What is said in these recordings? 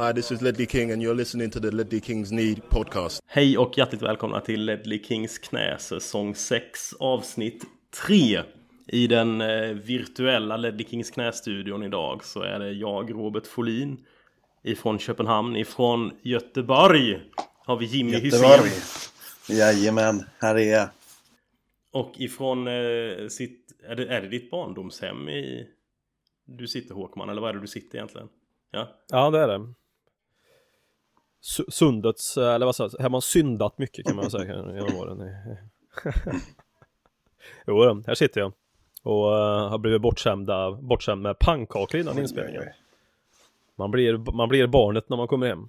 Hi, this is Ledley King and you're listening to the Ledley Kings Need podcast. Hej och hjärtligt välkomna till Ledley Kings knä säsong 6 avsnitt 3. I den eh, virtuella Ledley Kings knästudion idag så är det jag, Robert Folin ifrån Köpenhamn, ifrån Göteborg har vi Jimmy Göteborg. Hysén. Jajamän, här är jag. Och ifrån eh, sitt, är det, är det ditt barndomshem i du sitter Håkman eller vad är det du sitter egentligen? Ja, Ja, det är det. Su- Sundets, eller vad säger man syndat mycket kan man säga genom åren. jo, då, här sitter jag. Och eh, har blivit bortskämda, bortskämd med pannkakor innan inspelningen. Man blir, man blir barnet när man kommer hem.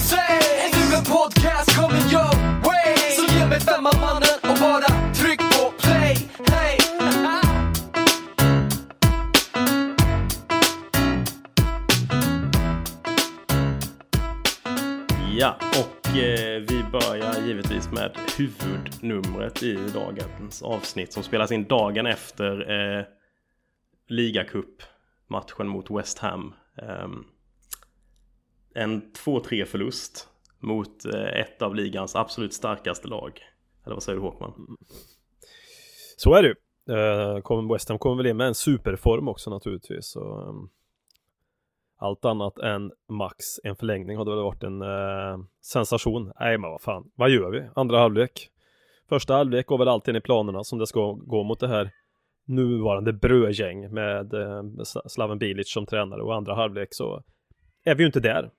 vad som sägs Är nu en podcast coming your way Så ge mig femman mannen och bara tryck på play Hey! Ja, och eh, vi börjar givetvis med huvudnumret i dagens avsnitt som spelas in dagen efter eh, ligacup-matchen mot West Ham. Ehm, en 2-3 förlust mot eh, ett av ligans absolut starkaste lag. Eller vad säger du Håkman? Så är det ju. Uh, West Ham kommer väl in med en superform också naturligtvis. Så, um, allt annat än max en förlängning hade väl varit en uh, sensation. Nej men vad fan, vad gör vi? Andra halvlek. Första halvlek går väl alltid i planerna som det ska gå mot det här nuvarande brödgäng med uh, Slaven Bilic som tränare och andra halvlek så är vi ju inte där.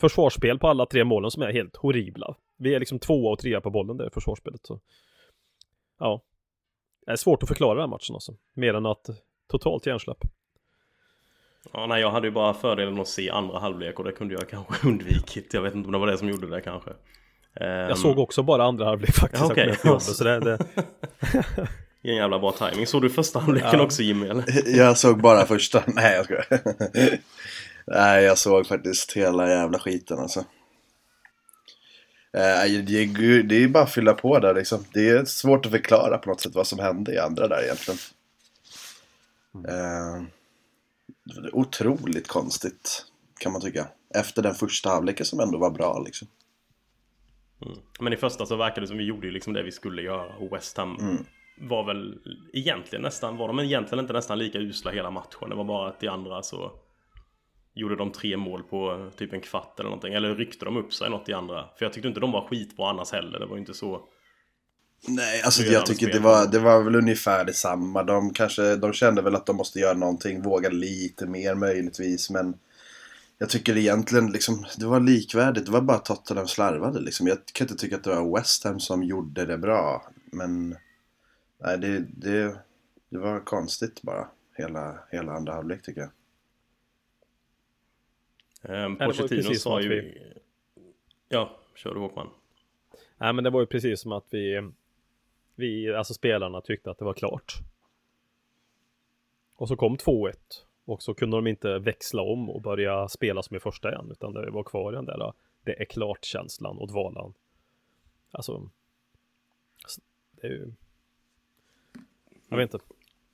Försvarsspel på alla tre målen som är helt horribla. Vi är liksom tvåa och trea på bollen där i försvarsspelet. Så. Ja, det är svårt att förklara den här matchen alltså. Mer än att totalt hjärnsläpp. Ja, nej, jag hade ju bara fördelen att se andra halvlek och det kunde jag kanske undvikit. Jag vet inte om det var det som gjorde det kanske. Ehm, Jag såg också bara andra halvlek faktiskt. Ja, till jobbet, så det, det, Ingen jävla bra timing. Såg du första halvleken Ja. också Jimmy eller? Jag såg bara första. Nej, jag skojar. Nej, jag såg faktiskt hela jävla skiten alltså. Eh, Det är, det är bara att fylla på där liksom. Det är svårt att förklara på något sätt vad som hände i andra där egentligen. Det är otroligt konstigt kan man tycka. Efter den första halvleken som ändå var bra liksom. Men i första så verkade det som vi gjorde liksom det vi skulle göra och West Ham var väl egentligen nästan, var de egentligen inte nästan lika usla hela matchen. Det var bara att i andra så gjorde de tre mål på typ en kvart eller någonting. Eller ryckte de upp sig något i andra. För jag tyckte inte de var skitbra annars heller. Det var ju inte så. Nej, alltså jag tycker det var, det var väl ungefär detsamma. De kanske, de kände väl att de måste göra någonting, våga lite mer möjligtvis. Men jag tycker egentligen liksom, det var likvärdigt. Det var bara Tottenham slarvade liksom. Jag kan inte tycka att det var West Ham som gjorde det bra. Men nej, det, det, det var konstigt bara. Hela, hela andra halvlek tycker jag. Ehm, ju Pochettino precis som sa att ju... vi- Ja, kör du Håkman. nej men det var ju precis som att vi, vi, alltså spelarna tyckte att det var klart. Och så kom 2-1. Och så kunde de inte växla om och börja spela som i första igen. Utan det var kvar den där det är klart-känslan och dvalan. Alltså. Det är ju. Jag vet inte.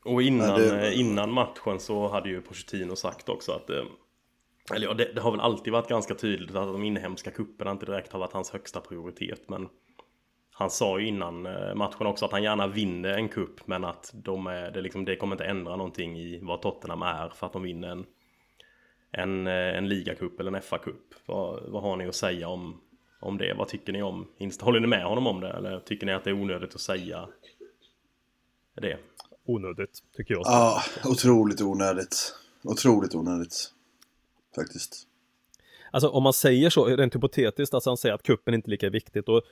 Och innan, Ja, det- eh, innan matchen så hade ju Pochettino sagt också att eh, Eller ja, det, det har väl alltid varit ganska tydligt att de inhemska kupperna inte direkt har varit hans högsta prioritet men Han sa ju innan eh, matchen också att han gärna vinner en kupp men att de är, det, liksom, det kommer inte ändra någonting i vad Tottenham är för att de vinner en En, eh, en ligacup eller en FA-cup vad, vad har ni att säga om Om det? Vad tycker ni om? Håller ni med honom om det? Eller tycker ni att det är onödigt att säga det? Onödigt, tycker jag. Ja, otroligt onödigt. Otroligt onödigt. Faktiskt. Alltså om man säger så, rent hypotetiskt, alltså han säger att kuppen inte är lika viktigt och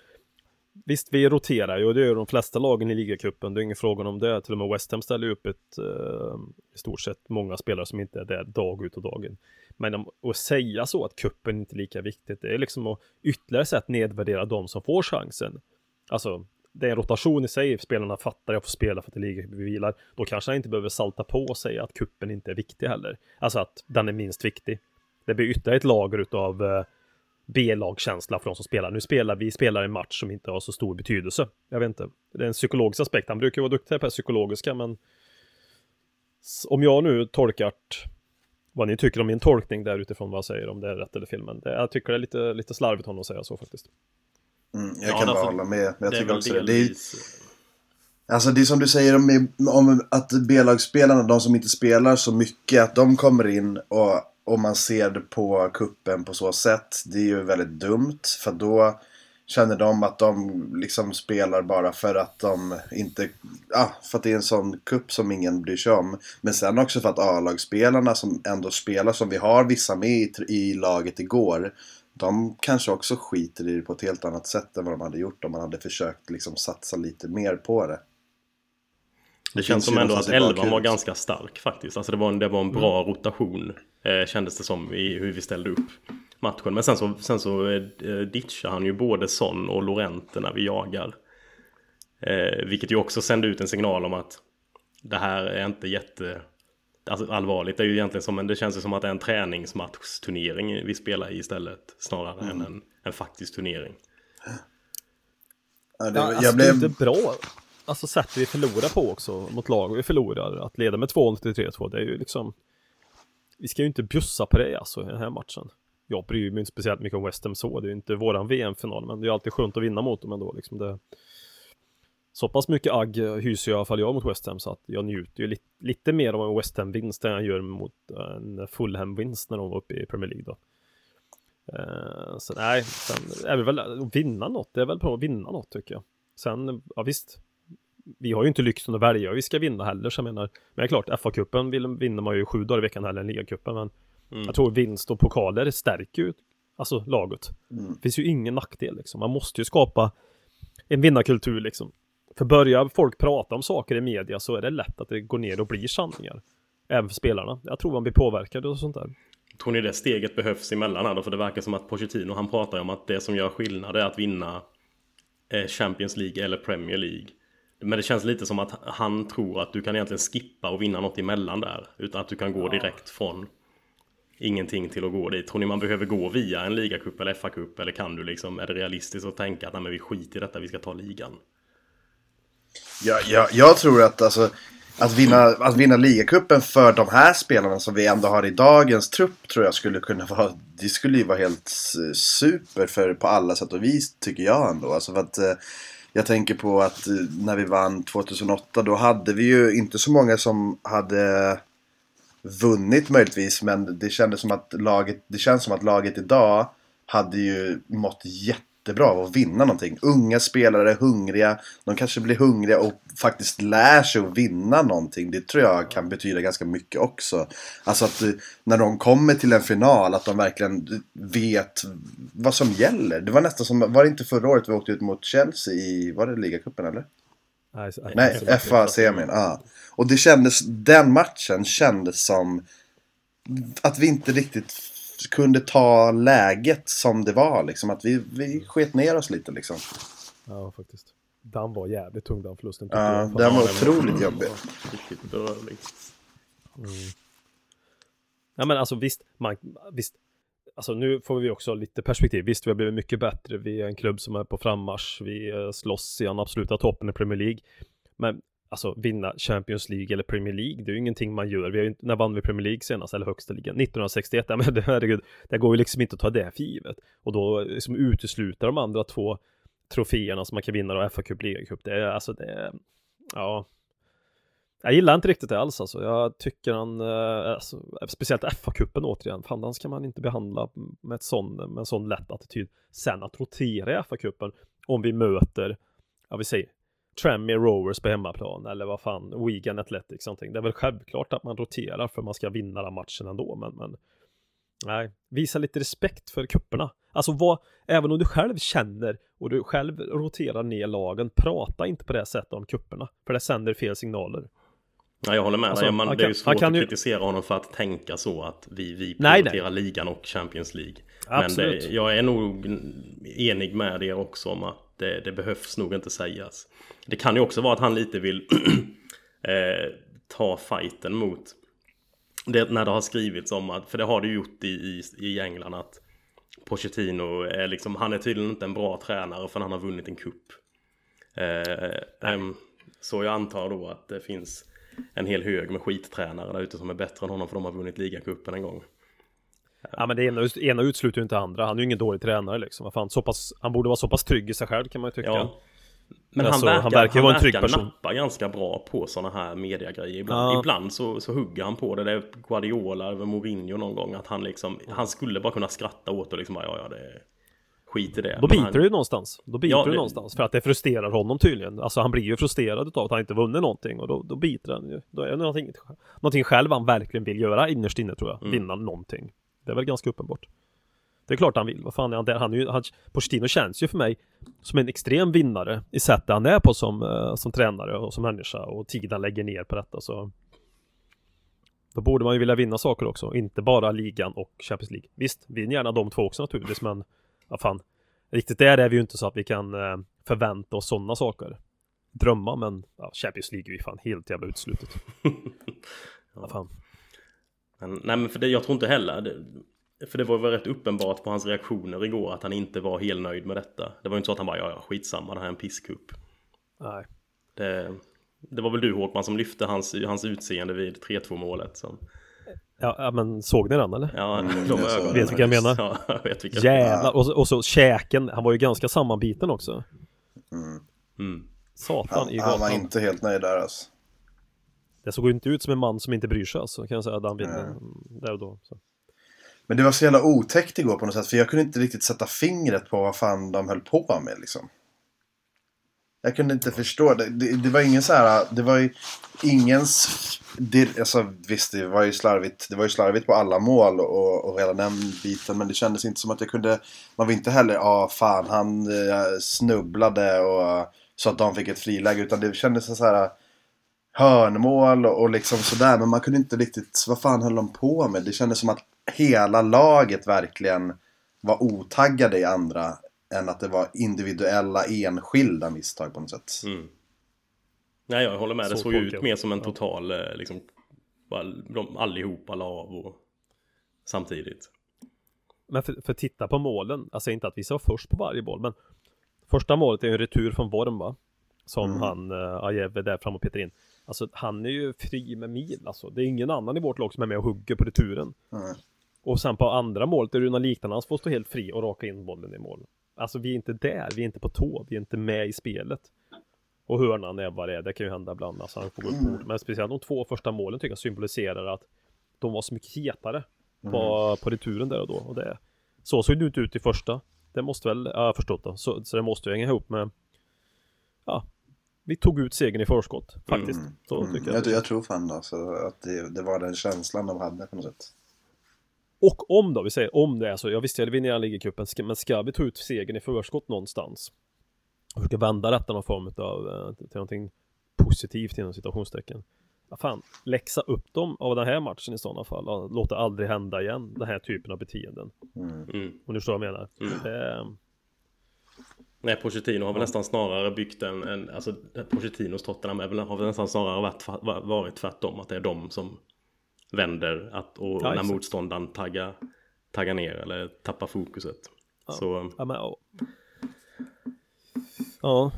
visst, vi roterar ju och det gör de flesta lagen i ligacupen. Det är ingen fråga om det. Till och med West Ham ställer upp ett eh, i stort sett många spelare som inte är där dag ut och dag in. Men om, att säga så att kuppen inte är lika viktigt, det är liksom att ytterligare sätt nedvärdera de som får chansen. Alltså, det är en rotation i sig, spelarna fattar jag får spela för att det ligger vilar. Då kanske han inte behöver salta på och säga att kuppen inte är viktig heller. Alltså att den är minst viktig. Det blir ytterligare ett lager utav eh, B-lagkänsla för de som spelar. Nu spelar vi spelar en match som inte har så stor betydelse. Jag vet inte. Det är en psykologisk aspekt. Han brukar vara duktig på det psykologiska, men om jag nu tolkar vad ni tycker om min tolkning där utifrån vad jag säger om det är rätt eller fel. Men det, jag tycker det är lite, lite slarvigt honom att säga så faktiskt. Mm, jag ja, kan bara hålla med. Men jag tycker också det. det är, alltså det är som du säger om, om att B-lagsspelarna, de som inte spelar så mycket, att de kommer in och om man ser det på kuppen på så sätt. Det är ju väldigt dumt. För då känner de att de liksom spelar bara för att de inte... Ja, för att det är en sån kupp som ingen bryr sig om. Men sen också för att A-lagsspelarna som ändå spelar, som vi har vissa med i, i laget igår. De kanske också skiter i det på ett helt annat sätt än vad de hade gjort om man hade försökt liksom satsa lite mer på det. Det, känns som ändå att elvan var ganska stark faktiskt. Alltså det var en, det var en bra mm. rotation. Eh, kändes det som i hur vi ställde upp matchen. Men sen så, sen så eh, ditchar han ju både Son och Lorente när vi jagar. Eh, vilket ju också sände ut en signal om att det här är inte jätte alltså, allvarligt. Det är ju egentligen som en, det känns som att det är en träningsmatchturnering vi spelar i istället. Snarare mm. än en, en faktisk turnering. Ja, det, ja, alltså, blev... det är bra. Alltså sättet vi förlorar på också mot lag vi förlorar. Att leda med 2-0 till 3-2. Det är ju liksom vi ska ju inte bjussa på det alltså i den här matchen. Jag bryr mig inte speciellt mycket om West Ham så, det är ju inte våran VM-final, men det är alltid skönt att vinna mot dem ändå liksom. Det... Så pass mycket agg hyser jag fall jag mot West Ham så att jag njuter ju lite, lite mer av en West Ham-vinst än jag gör mot en Fulham-vinst när de var uppe i Premier League då. Uh, så nej, sen är det väl att vinna något, det är väl bra att vinna något tycker jag. Sen, ja visst, vi har ju inte lyxen att välja vi ska vinna heller så jag menar Men det är klart, FA-cupen vinner man ju sju dagar i veckan heller än ligacupen men mm. Jag tror vinst och pokaler stärker ju Alltså laget mm. Det finns ju ingen nackdel liksom Man måste ju skapa En vinnarkultur liksom För börjar folk prata om saker i media så är det lätt att det går ner och blir sanningar Även för spelarna Jag tror man blir påverkad och sånt där Tror ni det steget behövs emellan här då? För det verkar som att Pochettino han pratar om att det som gör skillnad är att vinna eh, Champions League eller Premier League men det känns lite som att han tror att du kan egentligen skippa och vinna något emellan där. Utan att du kan gå direkt från ingenting till att gå dit. Tror ni man behöver gå via en ligacup eller FA-cup? Eller kan du liksom, är det realistiskt att tänka att nej, men vi skiter i detta, vi ska ta ligan? Jag, jag, jag tror att alltså, att vinna, att vinna ligacupen för de här spelarna som vi ändå har i dagens trupp tror jag skulle kunna vara, det skulle ju vara helt super för på alla sätt och vis tycker jag ändå. Alltså för att eh, jag tänker på att eh, när vi vann 2008 då hade vi ju inte så många som hade vunnit möjligtvis men det kändes som att laget, det känns som att laget idag hade ju mått jätte jättebra av att vinna någonting. Unga spelare hungriga. De kanske blir hungriga och faktiskt lär sig att vinna någonting. Det tror jag kan betyda ganska mycket också. Alltså att eh, när de kommer till en final att de verkligen vet vad som gäller. Det var nästan som, var det inte förra året vi åkte ut mot Chelsea i, var det ligacupen eller? Nej, Nej FA-semin. Ja. Och det kändes, den matchen kändes som att vi inte riktigt kunde ta läget som det var. Liksom, att vi, vi sket ner oss lite liksom. Ja, faktiskt. Den var jävligt tung den förlusten. Ja, den var, var otroligt jobbig. Riktigt berörlig. Mm. Ja men alltså visst, man, visst, alltså nu får vi också lite perspektiv. Visst, vi har blivit mycket bättre. Vi är en klubb som är på frammarsch. Vi eh, slåss i den absoluta toppen i Premier League. Men alltså vinna Champions League eller Premier League, det är ju ingenting man gör. Vi har ju när vann vi Premier League senast, eller högsta ligan? 1961, ja, men det, herregud, det går ju liksom inte att ta det för givet. Och då liksom utesluta de andra två troféerna som man kan vinna då, FA Cup, Liga Cup, det är alltså det, ja. Jag gillar inte riktigt det alls alltså. Jag tycker han, eh, alltså, speciellt FA-cupen återigen, fan den ska man inte behandla med, ett sån, med en sån lätt attityd. Sen att rotera i FA-cupen om vi möter, ja vi säger Tranmere Rovers på hemmaplan eller vad fan, Wigan Athletics någonting. Det är väl självklart att man roterar för man ska vinna den matchen ändå, men, men Nej, visa lite respekt för kupperna. Alltså vad, även om du själv känner och du själv roterar ner lagen, prata inte på det sättet om kupperna. För det sänder fel signaler. Ja, jag håller med Alltså, dig. Man, han det är kan- ju svårt kan att ju- kritisera honom för att tänka så att vi, vi Nej, prioriterar ligan och Champions League. Absolut. Men det, jag är nog enig med er också om att det, det behövs nog inte sägas. Det kan ju också vara att han lite vill eh, ta fighten mot det, när det har skrivits om att, för det har det ju gjort i, i, i England att Pochettino är liksom, han är tydligen inte en bra tränare för han har vunnit en kupp. Eh, eh, så jag antar då att det finns en hel hög med skittränare där ute som är bättre än honom för de har vunnit ligacupen en gång. Ja men det ena, ena utesluter ju inte andra. Han är ju ingen dålig tränare liksom. Vad fan, så pass, han borde vara så pass trygg i sig själv kan man ju tycka. Ja. Men Alltså, han verkar, han verkar vara en trygg person. nappa ganska bra på sådana här mediagrejer ibland. Ja. Ibland så, så hugger han på det. Det är Guardiola över Mourinho någon gång. Att han liksom, han skulle bara kunna skratta åt och liksom bara, ja ja det skit i det. Då biter han, ju någonstans. Då biter Ja, det det- någonstans. För att det frustrerar honom tydligen. Alltså han blir ju frustrerad av att han inte vunnit någonting. Och då, då biter han ju. Då är det någonting, någonting själv han verkligen vill göra innerst inne tror jag. Mm. Vinna någonting. Det är väl ganska uppenbart. Det är klart han vill. Vad fan är han där? Han är ju, han, Pochettino känns ju för mig som en extrem vinnare i sättet han är på som, eh, som tränare och som människa och tiden han lägger ner på detta så då borde man ju vilja vinna saker också, inte bara ligan och Champions League. Visst, vinn gärna de två också naturligtvis, men vad fan. Riktigt där är vi ju inte så att vi kan eh, förvänta oss sådana saker. Drömma, men ja, Champions League är ju fan helt jävla uteslutet. ja, fan. Men, nej men för det, jag tror inte heller det, För det var väl rätt uppenbart på hans reaktioner igår att han inte var helt nöjd med detta. Det var ju inte så att han bara ja, ja skitsamma det här är en pisskupp. Nej. Det, det var väl du Håkman som lyfte hans, hans utseende vid 3-2 målet. Så. Ja, ja, men såg ni den eller? Ja, Mm, de jag såg ögonen. Vet vilka jag menar? Ja, jag vet vilka. Jävlar! Och, så- och så käken, han var ju ganska sammanbiten också. Mm. Satan i Han, han var gatan. inte helt nöjd där alltså. Det såg ju inte ut som en man som inte bryr sig alltså, kan jag säga, Dan vinner. Där och då. Så. Men det var så jävla otäckt igår på något sätt. För jag kunde inte riktigt sätta fingret på vad fan de höll på med liksom. Jag kunde inte förstå. Det, det, det var ingen så här. Det var ju ingens... Det, alltså, visst, det var ju slarvigt. Det var ju slarvigt på alla mål och, och hela den biten. Men det kändes inte som att jag kunde... Man var inte heller, ja ah, fan han eh, snubblade och så att de fick ett friläge. Utan det kändes så här hörnmål och, och liksom sådär. Men man kunde inte riktigt, vad fan höll de på med? Det kändes som att hela laget verkligen var otaggade i andra. Än att det var individuella enskilda misstag på något sätt. Mm. Nej, jag håller med. Det Så såg ju ut mer som en total, eh, liksom, bara de allihopa la av och samtidigt. Men för, för titta på målen, alltså inte att vi vara först på varje boll, men första målet är en retur från Worm va? Som Mm. han, uh, Ajev är där fram och petar in. Alltså han är ju fri med mil alltså. Det är ingen annan i vårt lag som är med och hugger på returen. Mm. Och sen på andra målet är det ju något liknande, får stå helt fri och raka in bollen i mål. Alltså vi är inte där, vi är inte på tå, vi är inte med i spelet. Och hörnan är vad det är, det kan ju hända ibland, alltså han får gå upp Mm. Men speciellt de två första målen tycker jag symboliserar att de var så mycket hetare Mm. på, på returen där och då. Och det, så såg det inte ut i första. Det måste väl, ja, jag har förstått det. Så, så det måste ju hänga ihop med, ja, vi tog ut segern i förskott faktiskt. Så Mm. tycker jag. Jag, jag tror fan alltså att det, det var den känslan de hade på något sätt. Och om då, vi säger om det är så, jag visste jag vinner ligacupen, men ska vi ta ut segern i förskott någonstans? Och försöka vända detta någon form av, eh, till någonting positivt inom situationstecken. Ja, fan, läxa upp dem av den här matchen i sådana fall. Låt det aldrig hända igen, den här typen av beteenden. Mm. Om du förstår vad jag menar. Mm. Det, Nej, Pochettino har väl nästan snarare byggt en, en alltså Pochettinos Tottenham väl, har väl nästan snarare varit, varit tvärtom. Att det är de som vänder att, och, Ja, när motståndaren taggar, taggar ner eller tappar fokuset. Så ja, men, ja. ja.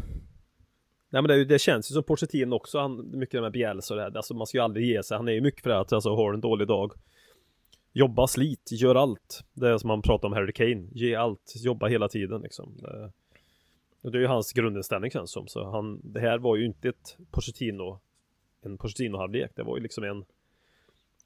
Nej men det, det känns ju som Pochettino också, han, mycket med Bielsa och det här. Alltså man ska ju aldrig ge sig. Han är ju mycket för det att alltså, har en dålig dag. Jobba, slit, gör allt. Det är som man pratar om Harry Kane. Ge allt, jobba hela tiden liksom. Det, och det är ju hans grundinställning känns som. Så han, det här var ju inte ett Pochettino, en Pochettino-halvlek. Det var ju liksom en,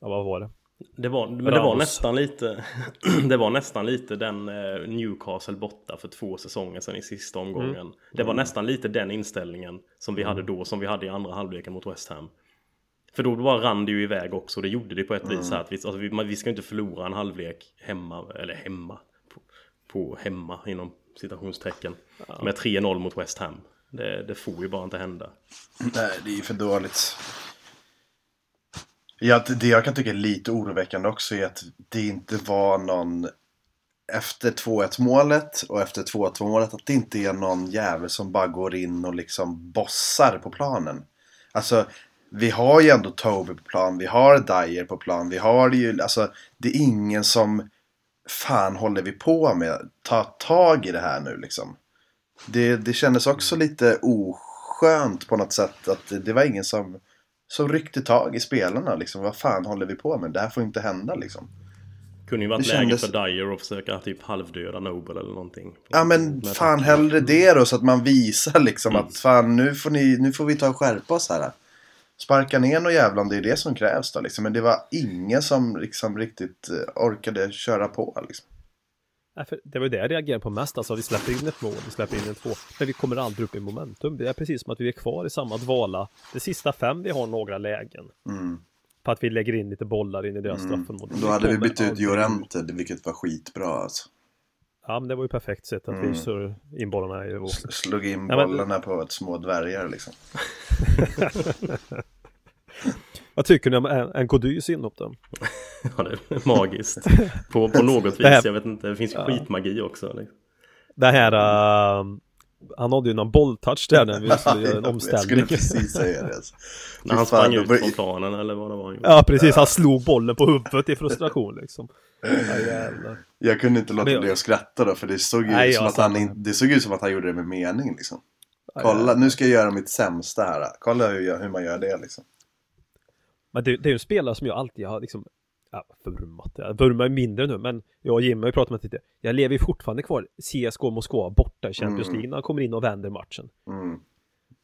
ja vad var det? Det var, men det var nästan lite Det var nästan lite den eh, Newcastle borta för två säsonger sedan i sista omgången Mm. Det var nästan lite den inställningen Som vi hade då, som vi hade i andra halvleken mot West Ham För då bara rann det ju iväg också. Det gjorde det på ett vis Mm. så här att vi, alltså, vi, man- vi ska inte förlora en halvlek hemma, eller hemma, på, på hemma inom citationstecken. Med 3-0 mot West Ham. Det, det får ju bara inte hända. Nej, det är ju för dåligt. Ja, det jag kan tycka är lite oroväckande också är att det inte var någon efter 2-1 målet och efter 2-2 målet att det inte är någon jävel som bara går in och liksom bossar på planen. Alltså, vi har ju ändå Toby på plan, vi har Dyer på plan, vi har ju, alltså det är ingen som fan håller vi på med? Ta tag i det här nu liksom. Det, det kändes också lite oskönt på något sätt att det, det var ingen som, som ryckte tag i spelarna liksom. Vad fan håller vi på med? Det här får inte hända liksom. Kunde ju varit Det läge kändes- för Dyer att försöka typ halvdöda Noble eller någonting. Ja men Med fan hellre det då så att man visar liksom Mm. att fan nu får, ni, nu får vi ta och skärpa oss här. Sparka ner någon jävla om det är det som krävs då liksom. Men det var ingen som liksom riktigt eh, orkade köra på liksom. Nej, det var ju det jag reagerade på mest. Alltså, vi släpper in ett mål, vi släpper in en två. Men vi kommer aldrig upp i momentum. Det är precis som att vi är kvar i samma dvala. De sista fem vi har några lägen. Mm. På att vi lägger in lite bollar in i deras straffområde. Då hade vi bytt ut Jorente, vilket var skitbra alltså. Ja, men det var ju perfekt sätt att vi kör in bollarna i vår... Slog in Ja, men- bollarna på ett små dvärgar liksom. Vad tycker ni om en Kodys inhopp då? Ja, det är magiskt. På, på något vis. Det här- Jag vet inte. Det finns ju skitmagi också. liksom. Det här... Uh, han hade ju någon bolltouch där när vi skulle göra en Jag omställning. skulle precis säga det. Alltså. När han sprang ut från planen eller vad det var han gjorde. Ja, precis. Han slog bollen på huvudet i frustration liksom. Ja. Jag kunde inte låta jag- bli att skratta då för det såg ju Nej, ut som jag att han in, det såg ut som att han gjorde det med mening liksom. Kolla, nu ska jag göra mitt sämsta här. Kolla hur, jag, hur man gör det liksom. Men det, det är ju en spelare som jag alltid har liksom ja, vurmat. Jag vurmar mindre nu, men jag och Jimmy har ju pratat med lite. Jag lever ju fortfarande kvar CSKA Moskva borta i Champions League när han kommer in och vänder matchen. Mm.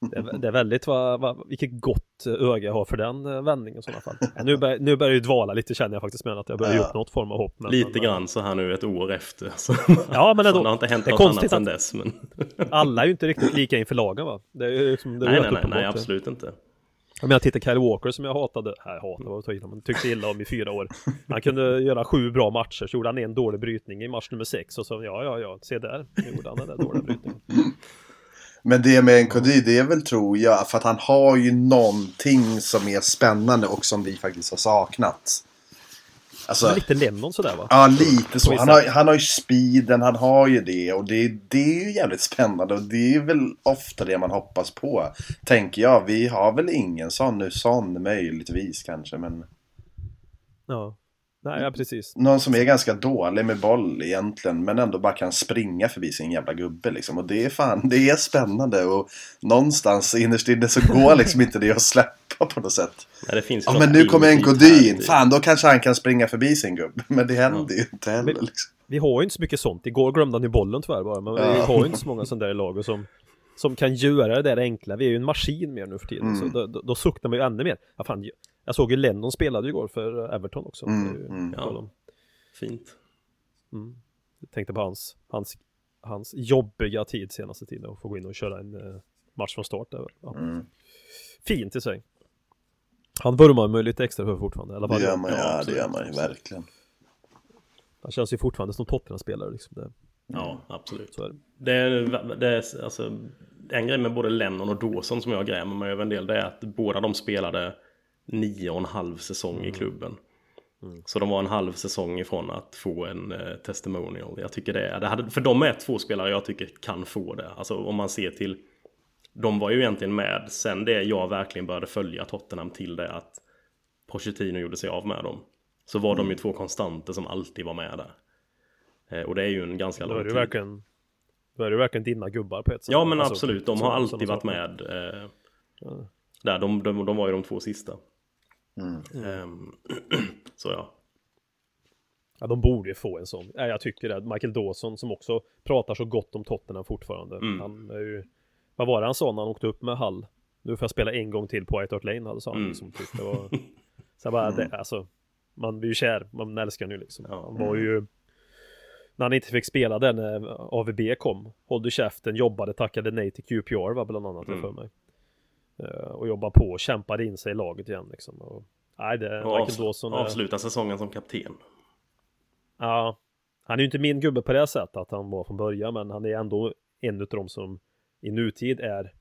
Det är, det är väldigt vad, vad, vilket gott öga jag har för den eh, vändningen i sådana fall. Ja, nu, bör, nu börjar det ju dvala lite känner jag faktiskt med att jag börjar ge Ja. upp något form av hopp. Men, Lite men, grann så här nu ett år efter. Så. Ja, men ändå. Det har inte hänt Det är något annat konstigt sedan dess. Men... Alla är ju inte riktigt lika inför lagen va? Det är liksom, det nej, nej, nej, nej, absolut inte. Jag menar, titta Kyle Walker som jag hatade, här hatade var att ta in, men tyckte illa om i fyra år. Han kunde göra sju bra matcher, så gjorde han en dålig brytning i match nummer sex och så ja, ja, ja, se där, nu gjorde han den där dåliga brytningen. Men det med NKD, det är väl tror jag för att han har ju någonting som är spännande och som vi faktiskt har saknat. Alltså, lite Lennon sådär va? ja lite så. Han har, han har ju speeden, han har ju det och det, det är ju jävligt spännande och det är väl ofta det man hoppas på. Tänker jag, vi har väl ingen sån nu, sån möjligtvis kanske men Ja. Nej, ja precis. någon som är ganska dålig med boll egentligen men ändå bara kan springa förbi sin jävla gubbe liksom. Och det är fan, det är spännande och någonstans innerst inne så går liksom inte det att släppa på något sätt. Nej, det finns Ja men nu kommer härligt i- fan då kanske han kan springa förbi sin gubbe. Men det händer ju inte heller liksom. Vi har ju inte så mycket sånt. Igår glömde han ju bollen tyvärr bara, men vi Ja. har ju inte så många sådana där i laget som som kan göra det där enkla. Vi är ju en maskin mer nu för tiden. Mm. Så då, då, då suktar man ju ännu mer. Ja, fan, jag såg ju Lennon spelade ju igår för Everton också. Mm, mm. om- Fint. Jag tänkte på hans, hans, hans jobbiga tid senaste tiden och få gå in och köra en eh, match från start. Där. Ja. Mm. Fint i sig. Han vurmar mig lite extra för fortfarande. I alla fall Det gör man, ja, det gör man ju verkligen. Han känns ju fortfarande som Tottenham-spelare liksom. Det, Ja, absolut. så är det. Det är, det är alltså en grej med både Lennon och Dawson som jag grämer mig över en del. Det är att båda de spelade nio och en halv säsong i klubben. Så de var en halv säsong ifrån att få en eh, testimonial. Jag tycker det är, det hade, för de är två spelare jag tycker kan få det. Alltså om man ser till, de var ju egentligen med sen det jag verkligen började följa Tottenham till det att Pochettino gjorde sig av med dem. Så var de ju två konstanter som alltid var med där. Eh, och det är ju en ganska lång ju tid. verkligen Då är det verkligen dina gubbar på ett sätt. Ja men Alltså, absolut, de har sådana alltid varit med. Eh, där, de, de, de var ju de två sista. Mm. Ehm, så ja. Ja, de borde ju få en sån. Ja, jag tycker det. Michael Dawson som också pratar så gott om Tottenham fortfarande. Mm. Han är ju... Vad var det han sa när han åkte upp med Hall? Nu får jag spela en gång till på White Hart Lane, hade sa han. Mm. Liksom, typ. det var... Så jag bara, det, alltså... Man blir ju kär, man älskar nu liksom. Ja. Han var ju... När han inte fick spela där när AVB kom. Hållde käften, jobbade, tackade nej till QPR va, bland annat, Mm. för mig. Eh, och jobbar på och kämpar in sig i laget igen liksom. Och, nej, det, Och Michael Dawson. är- avsluta säsongen som kapten. Ja, han är ju inte min gubbe på det sättet att han var från början, men han är ändå en av de som i nutid är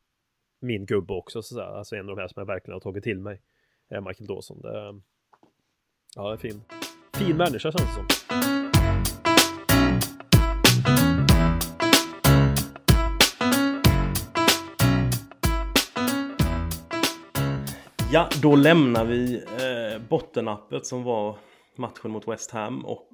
min gubbe också, så att. Alltså en av de här som jag verkligen har tagit till mig. Är Michael Dawson. Det, ja, det är fin. Fin människa känns det som. Ja, då lämnar vi eh, bottennappet som var matchen mot West Ham och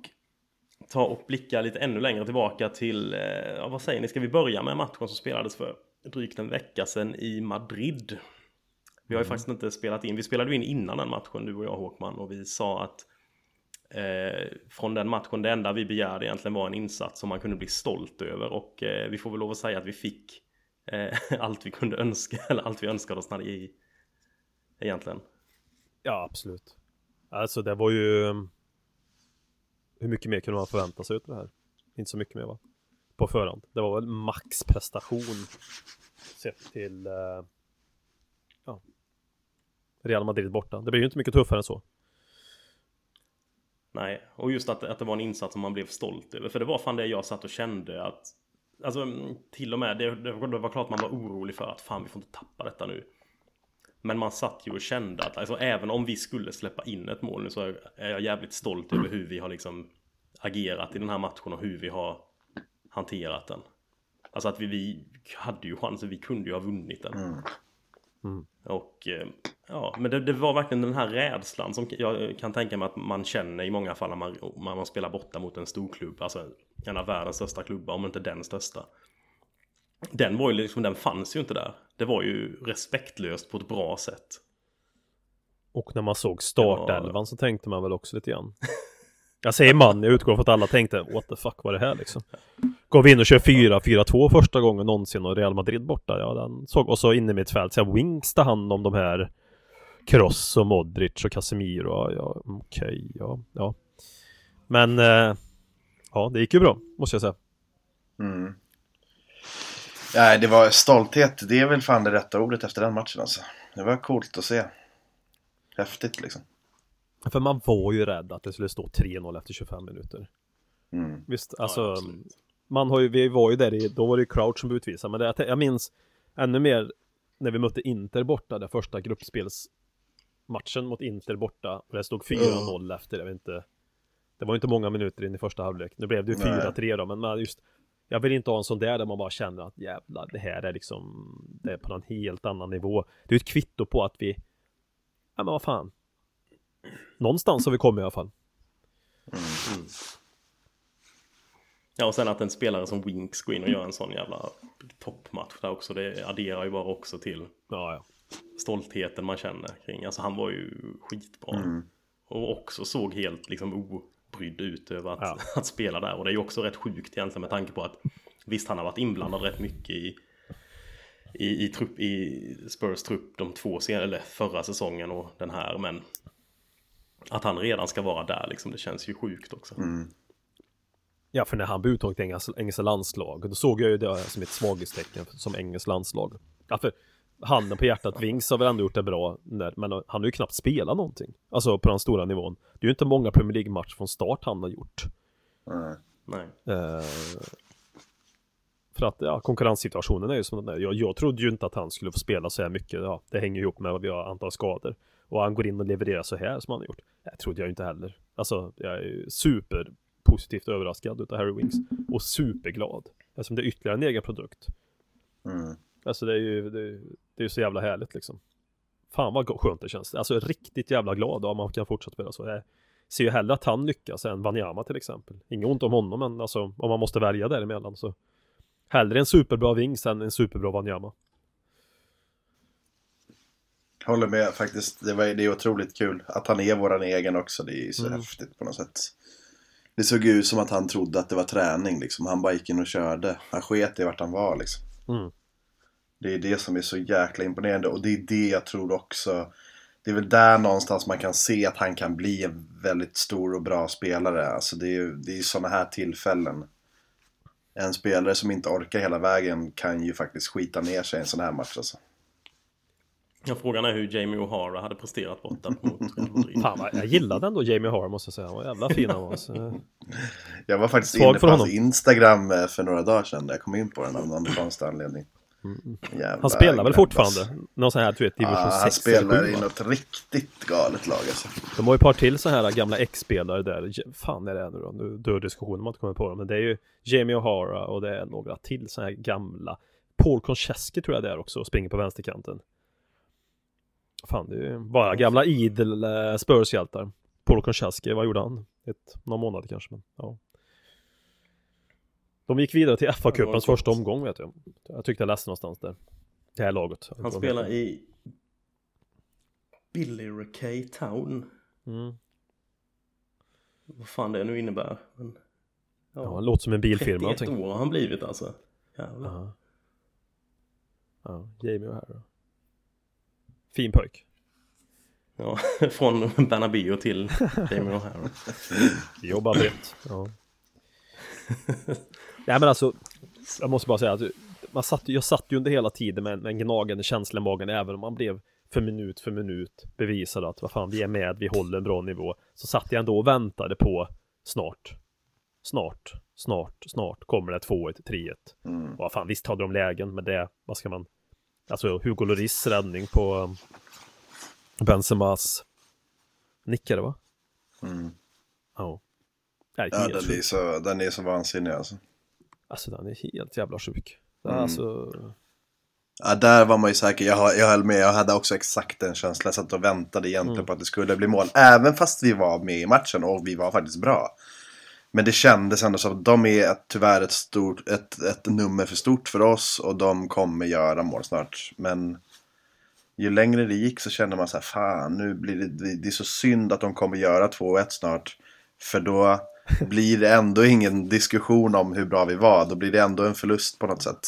tar och blickar lite ännu längre tillbaka till, eh, vad säger ni, ska vi börja med matchen som spelades för drygt en vecka sedan i Madrid? Vi har ju faktiskt inte spelat in, vi spelade in innan den matchen, du och jag Håkman, och vi sa att eh, från den matchen, det enda vi begärde egentligen var en insats som man kunde bli stolt över och eh, vi får väl lov att säga att vi fick eh, allt vi kunde önska, eller allt vi önskade oss när det i egentligen. Ja, absolut. Alltså det var ju... um, Hur mycket mer kunde man förvänta sig utav det här? Inte så mycket mer va? På förhand. Det var väl maxprestation sett till... eh, ja. Real Madrid borta. Det blir ju inte mycket tuffare än så. Nej, och just att, att det var en insats som man blev stolt över. För det var fan det jag satt och kände att Alltså mm, till och med, det, det var klart man var orolig för att fan vi får inte tappa detta nu. Men man satt ju och kände att alltså, även om vi skulle släppa in ett mål nu så är jag jävligt stolt över hur vi har liksom agerat i den här matchen och hur vi har hanterat den. Alltså att vi, vi hade ju chansen, vi kunde ju ha vunnit den. Och eh, ja, men det, det var verkligen den här rädslan som jag kan tänka mig att man känner i många fall när man, när man spelar borta mot en stor klubb. Alltså en av världens största klubbar, om inte den största. Den var ju liksom, den fanns ju inte där. Det var ju respektlöst på ett bra sätt. Och när man såg startelvan så tänkte man väl också lite grann. Jag säger man, jag utgår från att alla tänkte what the fuck var det här liksom. Går vi in och kör 4-4-2 första gången någonsin och Real Madrid borta, ja den såg, och så inne i mitt fält, så här, Wings tar hand om de här Kroos och Modric och Casemiro, ja, ja okej, ja, ja. Men, eh, ja det gick ju bra, måste jag säga. Mm. Nej, det var stolthet. Det är väl fan det rätta ordet efter den matchen alltså. Det var coolt att se. Häftigt liksom. För man var ju rädd att det skulle stå 3-0 efter 25 minuter. Mm. Visst, alltså Ja. Man har ju, vi var ju där i, då var det ju Crouch som blev utvisad Men det, jag, jag minns ännu mer När vi mötte Inter borta, den första gruppspelsmatchen mot Inter borta Och det stod 4-0 efter, jag vet inte Det var inte många minuter in i första halvlek Nu blev det ju Nej. 4-3 då, men just Jag vill inte ha en sån där där man bara känner att jävlar, det här är liksom Det är på en helt annan nivå Det är ett kvitto på att vi Ja men vad fan Någonstans har vi kommit i alla fall Ja, och sen att en spelare som Winks går in och gör en sån jävla toppmatch där också. Det adderar ju bara också till Ja, ja stoltheten man känner kring. Alltså han var ju skitbra. Och också såg helt liksom obrydd ut över att, Ja. att spela där. Och det är ju också rätt sjukt egentligen med tanke på att visst han har varit inblandad rätt mycket i i, i, trupp, i Spurs trupp de två sen, eller förra säsongen och den här men att han redan ska vara där liksom det känns ju sjukt också. Ja, för när han blev uttagen till engelska, engelska landslag, då såg jag ju det som ett svaghetstecken som engelskt landslag. Ja, för handen på hjärtat, Wings har väl ändå gjort det bra, där, men han har ju knappt spelat någonting. Alltså på den stora nivån. Det är ju inte många Premier League-matcher från start han har gjort. Mm. Nej. Eh, för att ja, konkurrenssituationen är ju som den är. Jag, jag trodde ju inte att han skulle få spela så här mycket. Ja, det hänger ihop med att vi har antal skador. Och han går in och levererar så här som han har gjort. Det trodde jag ju inte heller. Alltså, jag är ju super positivt överraskad utav Harry Wings. Och superglad. Eftersom det är ytterligare en egen produkt. Mm. Alltså det är ju, det, är- det är ju så jävla härligt liksom. Fan vad skönt det känns. Alltså riktigt jävla glad om man kan fortsätta spela så. Jag ser ju hellre att han lyckas än Wanyama till exempel. Inget ont om honom men alltså om man måste välja däremellan så. Hellre en superbra Wings än en superbra Wanyama. Håller med faktiskt. Det, var, det är otroligt kul. Att han är våran egen också. Det är så Mm. häftigt på något sätt. Det såg ut som att han trodde att det var träning liksom. Han bara gick in och körde. Han sket i vart han var liksom. Mm. Det är det som är så jäkla imponerande. Och det är det jag tror också. Det är väl där någonstans man kan se att han kan bli en väldigt stor och bra spelare. Alltså det är ju det är sådana här tillfällen. En spelare som inte orkar hela vägen kan ju faktiskt skita ner sig i en sån här match alltså. Ja, frågan är hur Jamie O'Hara hade presterat borta mot Real Madrid. Fan vad, jag gillade ändå Jamie Har måste jag säga. Han var jävla fin han var. Så, Jag var faktiskt Svag inne på hans. Instagram eh, för några dagar sedan. Där jag kom in på den av någon konstig anledning. Jävla han spelar väl fortfarande? alltså. Någon sån här du vet division Ja, 6 han spelar i 7, va? något riktigt galet lag alltså. De har ju ett par till så här gamla ex-spelare där. Fan är det nu då? Nu dör diskussionen om man inte kommer på dem. Men det är ju Jamie O'Hara och det är några till så här gamla. Paul Konchesky tror jag det är också och springer på vänsterkanten. Fan det är ju bara gamla idel eh, Spurs-hjältar. Paul Konchesky, vad gjorde han? Ett, någon månad kanske men ja. De gick vidare till Ja, FA-cupens var första omgång vet jag. Jag tyckte jag läste någonstans där. Det här laget. Han spelar i Billericay Town. Mm. Vad fan det nu innebär. Men, Ja, han låter som en bilfirma. 31 någonting. år har han blivit alltså. Jävlar. Ja. Ja, Jamie O'Hara. Fin pojk. Ja, från Bernabéu till Jamie O'Hara. Jobbar brett. Ja. Nej men alltså, jag måste bara säga att man satt, jag satt ju under hela tiden med, med en gnagande känsla i magen även om man blev för minut för minut bevisad att vad fan vi är med, vi håller en bra nivå. Så satt jag ändå och väntade på snart, snart, snart, snart kommer det 2-1, 3-1. Mm. Och vad fan visst hade de lägen men det, vad ska man, alltså Hugo Lloris räddning på um, Benzemas nickade va? Mm. Ja. Nej, Ja, den är, så, den är så vansinnig alltså. Alltså den är helt jävla sjuk. Mm. Alltså, Ja, där var man ju säker. Jag, jag höll med. Jag hade också exakt den känslan. Jag satt och väntade egentligen Mm. på att det skulle bli mål. Även fast vi var med i matchen och vi var faktiskt bra. Men det kändes ändå som att de är ett, tyvärr ett, stort, ett, ett nummer för stort för oss. Och de kommer göra mål snart. Men ju längre det gick så kände man så här. Fan, nu blir det, det är så synd att de kommer göra 2-1 snart. För då blir det ändå ingen diskussion om hur bra vi var. Då blir det ändå en förlust på något sätt.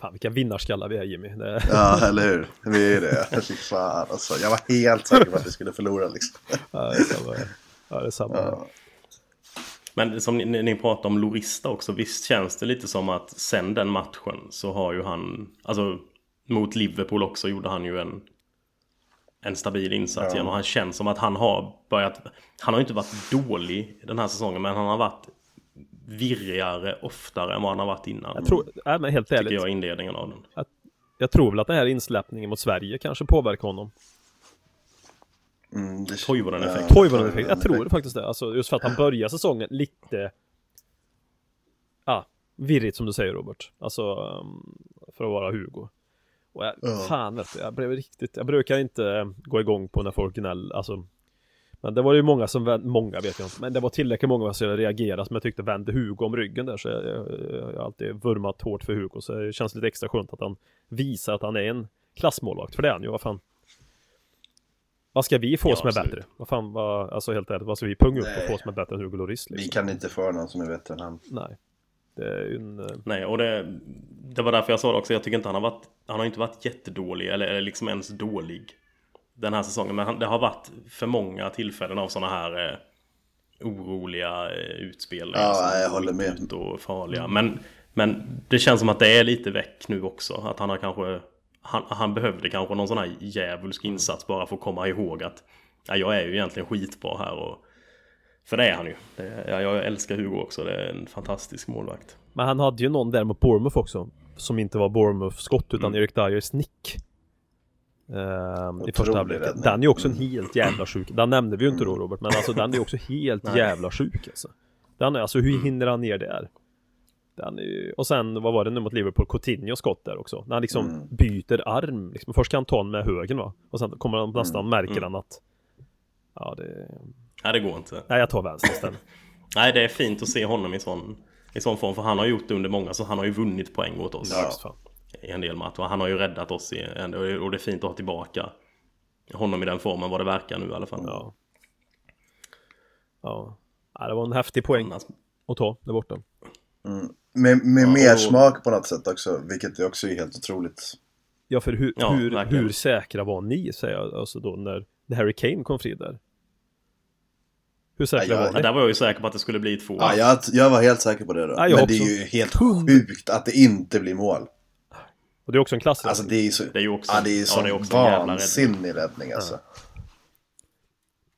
fan vilka vinnarskallar vi är Jimmy. Det, Ja, eller hur? Vi är det. Fy fan alltså. Jag var helt säker på att vi skulle förlora liksom. ja, det är samma. Ja, det är samma. Ja. Men som ni, ni pratar om Lorista också, visst känns det lite som att sen den matchen så har ju han, alltså mot Liverpool också gjorde han ju en en stabil insats Ja. igen och han känns som att han har börjat, han har inte varit dålig den här säsongen men han har varit virrigare oftare än vad han har varit innan. Jag tror, nej, men helt tycker ärligt. jag inledningen av den. Jag tror väl att den här insläppningen mot Sverige kanske påverkar honom. Mm, det... Toivonen-effekt. Toivonen-effekt. Jag tror faktiskt det. Alltså just för att han börjar säsongen lite... Ja, virrigt som du säger Robert. Alltså, um, för att vara Hugo. Och jag, Ja. fan vet du, jag blev riktigt... Jag brukar inte gå igång på när folk gnäller, alltså... Men det var ju många som, många vet jag inte, men det var tillräckligt många som reagerade som jag tyckte vände Hugo om ryggen där så jag, jag, jag har alltid vurmat hårt för Hugo så det känns lite extra skönt att han visar att han är en klassmålvakt, för det är han ju, vad fan Vad ska vi få Ja, som är absolut. bättre? Vad fan, vad, alltså helt ärligt, vad ska vi punga upp och få som är bättre än Hugo Lloris Vi liksom? kan inte få någon som är bättre än han. Nej Det är en... Nej, och det, det var därför jag sa det också. Jag tycker inte han har varit, han har inte varit jättedålig eller, eller liksom ens dålig den här säsongen. Men han, det har varit för många tillfällen av sådana här eh, oroliga eh, utspel. Ja, som jag håller med. Och farliga. Men, men det känns som att det är lite väck nu också. Att han har kanske, han, han behövde kanske någon sån här djävulsk insats bara för att komma ihåg att ja, jag är ju egentligen skitbra här. Och, för det är han ju. Det, ja, jag älskar Hugo också. Det är en fantastisk målvakt. Men han hade ju någon där mot Bournemouth också Som inte var Bournemouth-skott utan Mm. Erik Dyers nick Ehm, I första halvlek. Den är ju också en helt jävla sjuk Den nämnde vi ju inte då Robert Men alltså den är ju också helt jävla sjuk alltså Den är, alltså hur hinner han ner där? Den är och sen vad var det nu mot Liverpool? Coutinho skott där också När han liksom Mm. byter arm liksom. Först kan han ta den med högen va? Och sen kommer han nästan märker Mm. han att Ja det Nej, det går inte. Nej jag tar vänster istället Nej, det är fint att se honom i sån, i sån form. För han har gjort det under många, så han har ju vunnit poäng åt oss. Ja. I en del matcher. Han har ju räddat oss i en, och det är fint att ha tillbaka honom i den formen, vad det verkar nu i alla fall. Ja Ja det var en häftig poäng Annars, att ta där borta Med, med Ja, mer och- smak på något sätt också. Vilket är också är helt otroligt. Ja för hur, Ja, hur, hur säkra var ni säger jag alltså då när när Harry Kane kom fri där? Hur säkra Ja, var ja, ni? där var jag ju säker på att det skulle bli två. Ja, jag, jag var helt säker på det då. Ja, jag Men det är ju helt sjukt att det inte blir mål. Och det är också en klassiker. Alltså det är ju så, Det är ju också- ja, det är ju ja, så det är också vansinnig räddning alltså.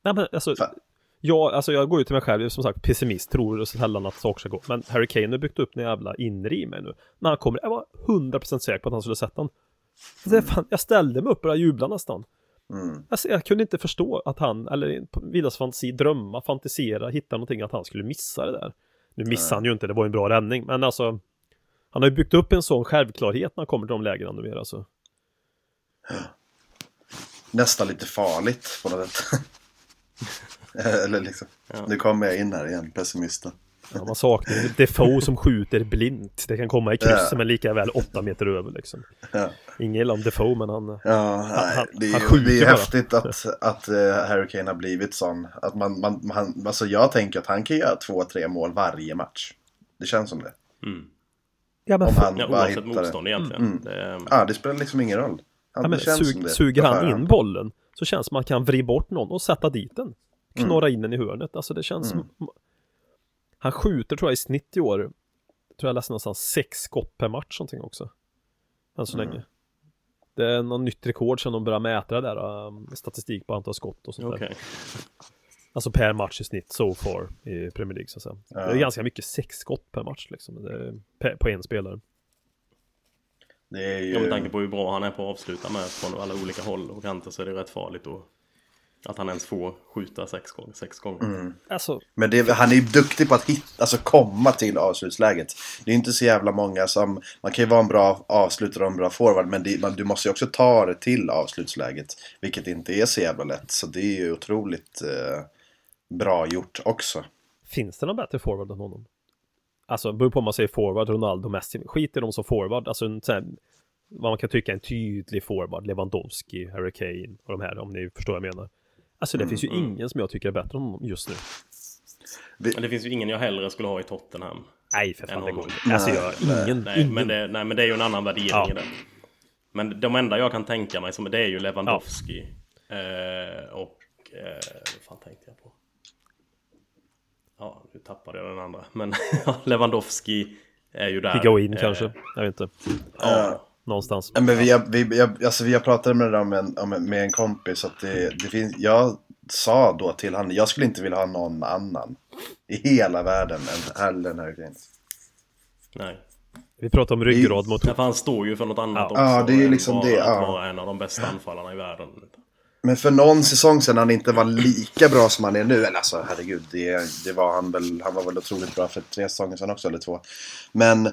Nej men alltså, Fan. jag, alltså jag går ju till mig själv, som sagt pessimist, tror så sällan att saker ska gå. Men Harry Kane har byggt upp en jävla inre i mig nu. När han kommer, jag var 100% säker på att han skulle sätta den. Så det, fan, jag ställde mig upp och började jubla nästan. Mm. Alltså, jag kunde inte förstå att han, eller på Villas fantasi, drömma, fantisera, hitta någonting att han skulle missa det där. Nu missade han ju inte, det var ju en bra räddning, men alltså Han har ju byggt upp en sån självklarhet när han kommer till de lägena numera alltså. Nästan lite farligt på något sätt. Eller liksom, nu kommer jag in här igen, pessimisten. Ja, man saknar ju Defoe som skjuter blint. Det kan komma i krysset Ja. men lika väl åtta meter över liksom. Ja. Ingen illa om Defoe men han... Ja, nej, han- det är, han ju- skjuter det är bara. häftigt att, att uh, Harry Kane har blivit sån. Att man, man, man, alltså jag tänker att han kan göra två, tre mål varje match. Det känns som det. Ja men, Om han Ja, bara oavsett hittar det. motstånd egentligen. Det, Ja, det spelar liksom ingen roll. Han, ja, men det känns som sug, det. suger han in bollen så känns det som att man kan vrida bort någon och sätta dit den. Knorra in den i hörnet. Alltså det känns som... Han skjuter tror jag i snitt i år. Tror jag läste någonstans sex skott per match någonting också. Än så länge. Det är något nytt rekord sen de började mäta det där. um, statistik på antal skott och sånt där. Okej. Alltså per match i snitt so far i Premier League så att säga. Det är Ja. ganska mycket sex skott per match liksom. På en spelare. Det är ju... Ja, med tanke på hur bra han är på att avsluta med från alla olika håll och kanter så är det rätt farligt då. Att han ens får skjuta sex gånger. Sex gånger. Mm. Alltså, Men det, han är ju duktig på att hitta, alltså komma till avslutsläget. Det är inte så jävla många som... Man kan ju vara en bra avslutare och en bra forward men det, man, du måste ju också ta det till avslutsläget. Vilket inte är så jävla lätt. Så det är ju otroligt eh, bra gjort också. finns det någon bättre forward än honom? Alltså, beror på om man säger forward, Ronaldo, Messi. Skit i dem som forward. Alltså, en sån här, vad man kan tycka är en tydlig forward. Lewandowski, Harry Kane och de här, om ni förstår vad jag menar. Alltså, det finns ju ingen som jag tycker är bättre än honom just nu. Men det finns ju ingen jag hellre skulle ha i Tottenham. Nej, för fan, det går inte. Alltså, jag, ingen, Nej, ingen. men det, nej men det är ju en annan värdering Ja. i det. Men de enda jag kan tänka mig som det är ju Lewandowski. Eh, och... Eh, vad fan tänkte jag på? Ja, nu tappade jag den andra. Men Lewandowski är ju där. Higuain Eh, kanske, jag vet inte. Ja. Någonstans. Ja, Men vi, har- vi, jag, alltså vi har pratat med det där med en, med en kompis. Att det, det finns, jag sa då till han, jag skulle inte vilja ha någon annan i hela världen än Harry Kane. Nej. Vi pratar om ryggrad mot... Ja, för han står ju för något annat Ja. också. Ja, det är liksom bara det, ja. vara en av de bästa anfallarna i världen. Men för någon säsong sedan han inte var lika bra som han är nu. Eller alltså herregud, det, det var han väl. Han var väl otroligt bra för tre säsonger sedan också, eller två. Men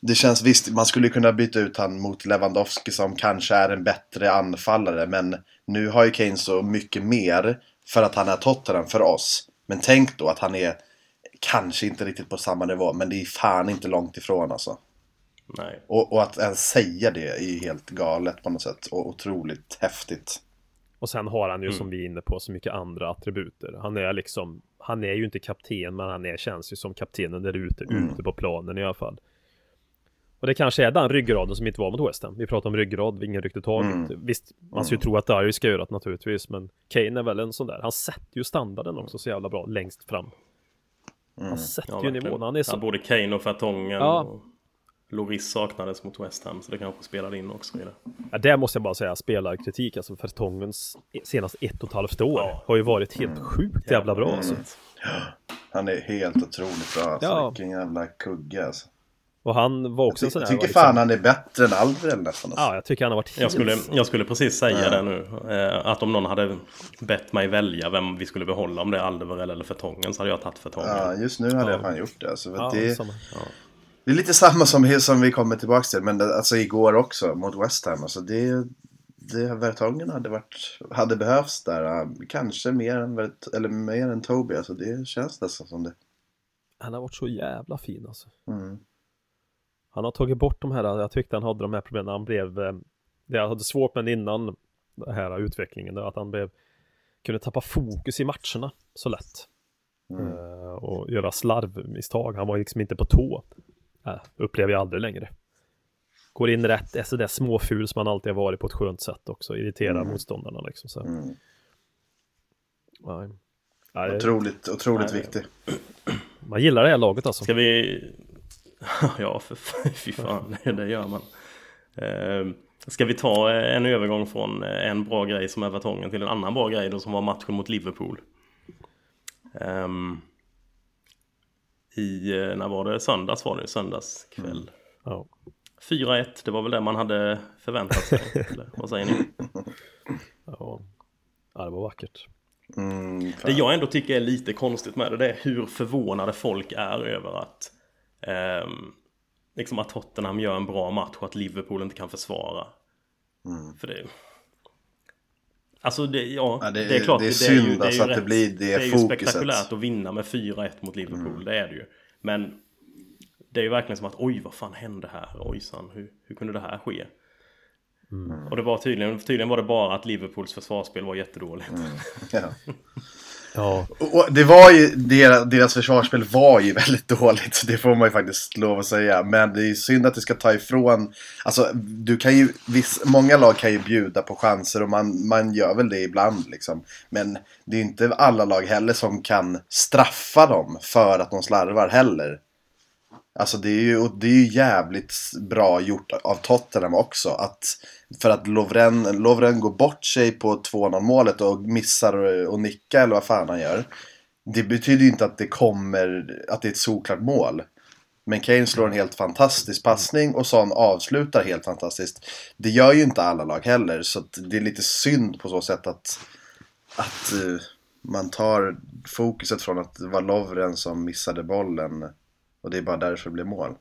det känns visst, man skulle kunna byta ut han mot Lewandowski som kanske är en bättre anfallare. Men nu har ju Kane så mycket mer för att han är Tottenham för oss. Men tänk då att han är kanske inte riktigt på samma nivå, men det är fan inte långt ifrån alltså. Nej. Och, och att ens säga det är ju helt galet på något sätt och otroligt häftigt. Och sen har han ju Mm. som vi är inne på så mycket andra attributer. Han är liksom, han är ju inte kapten men han är, känns ju som kaptenen där ute, Mm. ute på planen i alla fall. Och det kanske är den ryggraden som inte var mot West Ham. Vi pratar om ryggrad, ingen rykte taget. Mm. Visst, man ska ju tro att Darius ska göra det naturligtvis, men Kane är väl en sån där. Han sätter ju standarden också så jävla bra längst fram. Mm. Han sätter Ja, ju nivån. Han är så... Ja, både Kane och Fertongen. Ja. Och Loris saknades mot West Ham, så det kanske spelade in också i det. Ja, där måste jag bara säga spelarkritik. Alltså Fertongens senaste ett och ett halvt år Ja. har ju varit helt sjukt jävla bra alltså. Han är helt otroligt bra. Alltså. Ja. Vilken jävla kugge alltså. Och han var också en sån Jag där... tycker var liksom- fan han är bättre än Alvarez nästan. Alltså. Ja, jag tycker han har varit helt... Jag skulle, jag skulle precis säga det nu. Eh, att om någon hade bett mig välja vem vi skulle behålla, om det är Alderweireld eller Fertongen, så hade jag tagit Fertongen. Ja, just nu hade Ja. jag fan gjort det. Alltså, för Ja, det, samma. det är lite samma som, som vi kommer tillbaka till. Men det, alltså igår också mot West Ham. Alltså, det, det, Vertongen hade, varit, hade behövts där. Kanske mer än, eller mer än Toby. Alltså, det känns nästan som det. Han har varit så jävla fin alltså. Mm. Han har tagit bort de här, jag tyckte han hade de här problemen, han blev, eh, det jag hade svårt med innan den här utvecklingen, det var att han blev, kunde tappa fokus i matcherna så lätt. Eh, och göra slarvmisstag, han var liksom inte på tå. Äh, upplever jag aldrig längre. Går in rätt, är sådär småful som han alltid har varit på ett skönt sätt också, irriterar motståndarna liksom. Så. Mm. Nej. Nej, Otroligt, otroligt Nej. viktig. man gillar det här laget alltså. Ska vi... ja, för fy fan, det, det gör man. Eh, ska vi ta eh, en övergång från eh, en bra grej som Evertongen till en annan bra grej då som var matchen mot Liverpool? Um, I, när var det? Söndags var det, söndagskväll. Mm. Ja. 4-1, det var väl det man hade förväntat sig. eller, vad säger ni? Ja. ja, det var vackert. Mm, det jag ändå tycker är lite konstigt med det, det är hur förvånade folk är över att um, liksom att Tottenham gör en bra match och att Liverpool inte kan försvara. Mm. För det... Alltså det, ja, ja det, det, är klart. Det är synd det är ju, alltså att rätt, det blir det, det är ju spektakulärt att vinna med 4-1 mot Liverpool, mm. det är det ju. Men det är ju verkligen som att oj vad fan hände här? Ojsan, hur, hur kunde det här ske? Mm. Och det var tydligen, tydligen var det bara att Liverpools försvarsspel var jättedåligt. Mm. Ja. Ja. Och det var ju, deras, deras försvarsspel var ju väldigt dåligt. Det får man ju faktiskt lov att säga. Men det är synd att det ska ta ifrån. Alltså, du kan ju, viss, många lag kan ju bjuda på chanser och man, man gör väl det ibland liksom. Men det är inte alla lag heller som kan straffa dem för att de slarvar heller. Alltså det är ju, det är ju jävligt bra gjort av Tottenham också. Att, för att Lovren, Lovren går bort sig på 2-0 målet och missar och nicka eller vad fan han gör. Det betyder ju inte att det kommer, att det är ett solklart mål. Men Kane slår en helt fantastisk passning och Son avslutar helt fantastiskt. Det gör ju inte alla lag heller så det är lite synd på så sätt att, att uh, man tar fokuset från att det var Lovren som missade bollen och det är bara därför det blir mål.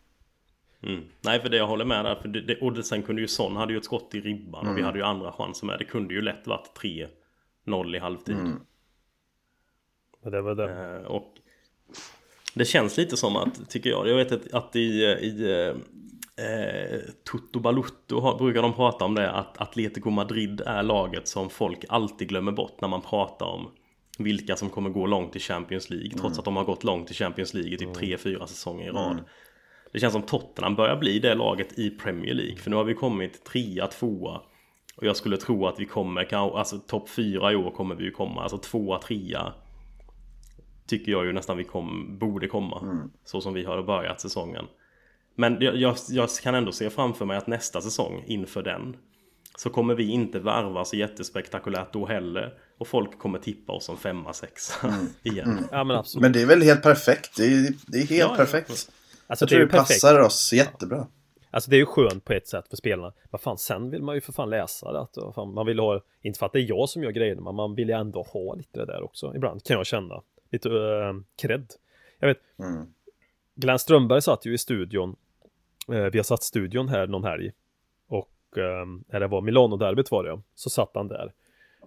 Mm. Nej för det jag håller med där. För det, det, och sen kunde ju Son hade ju ett skott i ribban mm. och vi mm. hade ju andra chanser med. Det kunde ju lätt varit 3-0 i halvtid. Mm. Det var det. Eh, och det känns lite som att, tycker jag, jag vet att, att i, i eh, Toto Balutto brukar de prata om det att Atletico Madrid är laget som folk alltid glömmer bort när man pratar om vilka som kommer gå långt i Champions League trots mm. att de har gått långt i Champions League i typ 3-4 mm. säsonger i rad. Mm. Det känns som Tottenham börjar bli det laget i Premier League för nu har vi kommit trea, tvåa och jag skulle tro att vi kommer, alltså topp fyra i år kommer vi ju komma, alltså tvåa, trea Tycker jag ju nästan vi kom, borde komma mm. Så som vi har börjat säsongen Men jag, jag, jag kan ändå se framför mig att nästa säsong inför den Så kommer vi inte värva så jättespektakulärt då heller och folk kommer tippa oss som femma, sexa mm. igen. Mm. Ja, men, absolut. men det är väl helt perfekt. Det är, det är helt ja, perfekt. Alltså, jag tror det, det passar oss jättebra. Alltså det är ju skönt på ett sätt för spelarna. Vad fan, sen vill man ju för fan läsa det. Att, fan, man vill ha, inte för att det är jag som gör grejerna, men man vill ju ändå ha lite det där också. Ibland kan jag känna. Lite uh, cred. Jag vet, mm. Glenn Strömberg satt ju i studion. Uh, vi har satt studion här någon helg. Uh, när det var Milano-derbyt var det, så satt han där.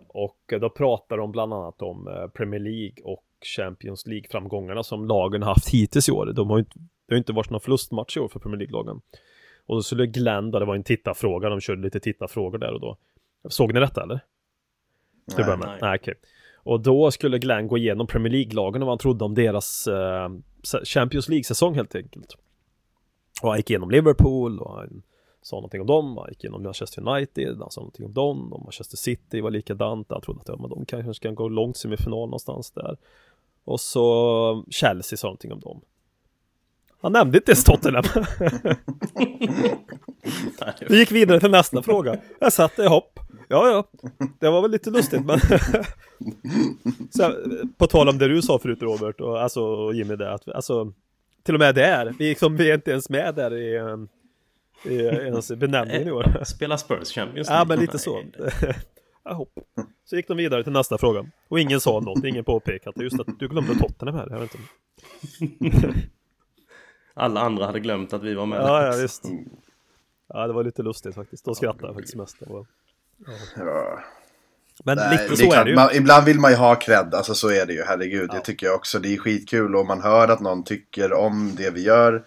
Och då pratar de bland annat om eh, Premier League och Champions League-framgångarna som lagen haft hittills i år. De har inte, det har inte varit någon förlustmatch i år för Premier League-lagen. Och då skulle Glenn, då, det var en tittarfråga, de körde lite tittarfrågor där och då. Såg ni detta eller? Nej, nej. nej. Okay. Och då skulle Glenn gå igenom Premier League-lagen och vad han trodde om deras eh, Champions League-säsong helt enkelt. Och han gick igenom Liverpool och han sa någonting om dem, han gick igenom Manchester United, han sa någonting om dem, och Manchester City var likadant, han trodde att ja, men de kanske kan gå långt semifinal någonstans där. Och så Chelsea sa någonting om dem. Han nämnde inte ens Tottenham. Vi gick vidare till nästa fråga. Jag satt i hopp. Ja, ja, det var väl lite lustigt, men så, på tal om det du sa förut Robert och alltså Jimmy där, att alltså till och med där, vi, liksom, vi är inte ens med där i i ens benämningen i år. Spela Spurs Champions League. Ja, men lite så. Hopp. Så gick de vidare till nästa fråga. Och ingen sa något, ingen påpekade just att du glömde Tottenham här. Jag vet inte. Alla andra hade glömt att vi var med. Ja, ja visst. Ja, det var lite lustigt faktiskt. Då skrattade jag faktiskt mest. Ja. ja. Men Nej, lite så är, är det ju. Man, ibland vill man ju ha cred, alltså så är det ju, herregud. Ja. Det tycker jag också. Det är skitkul och man hör att någon tycker om det vi gör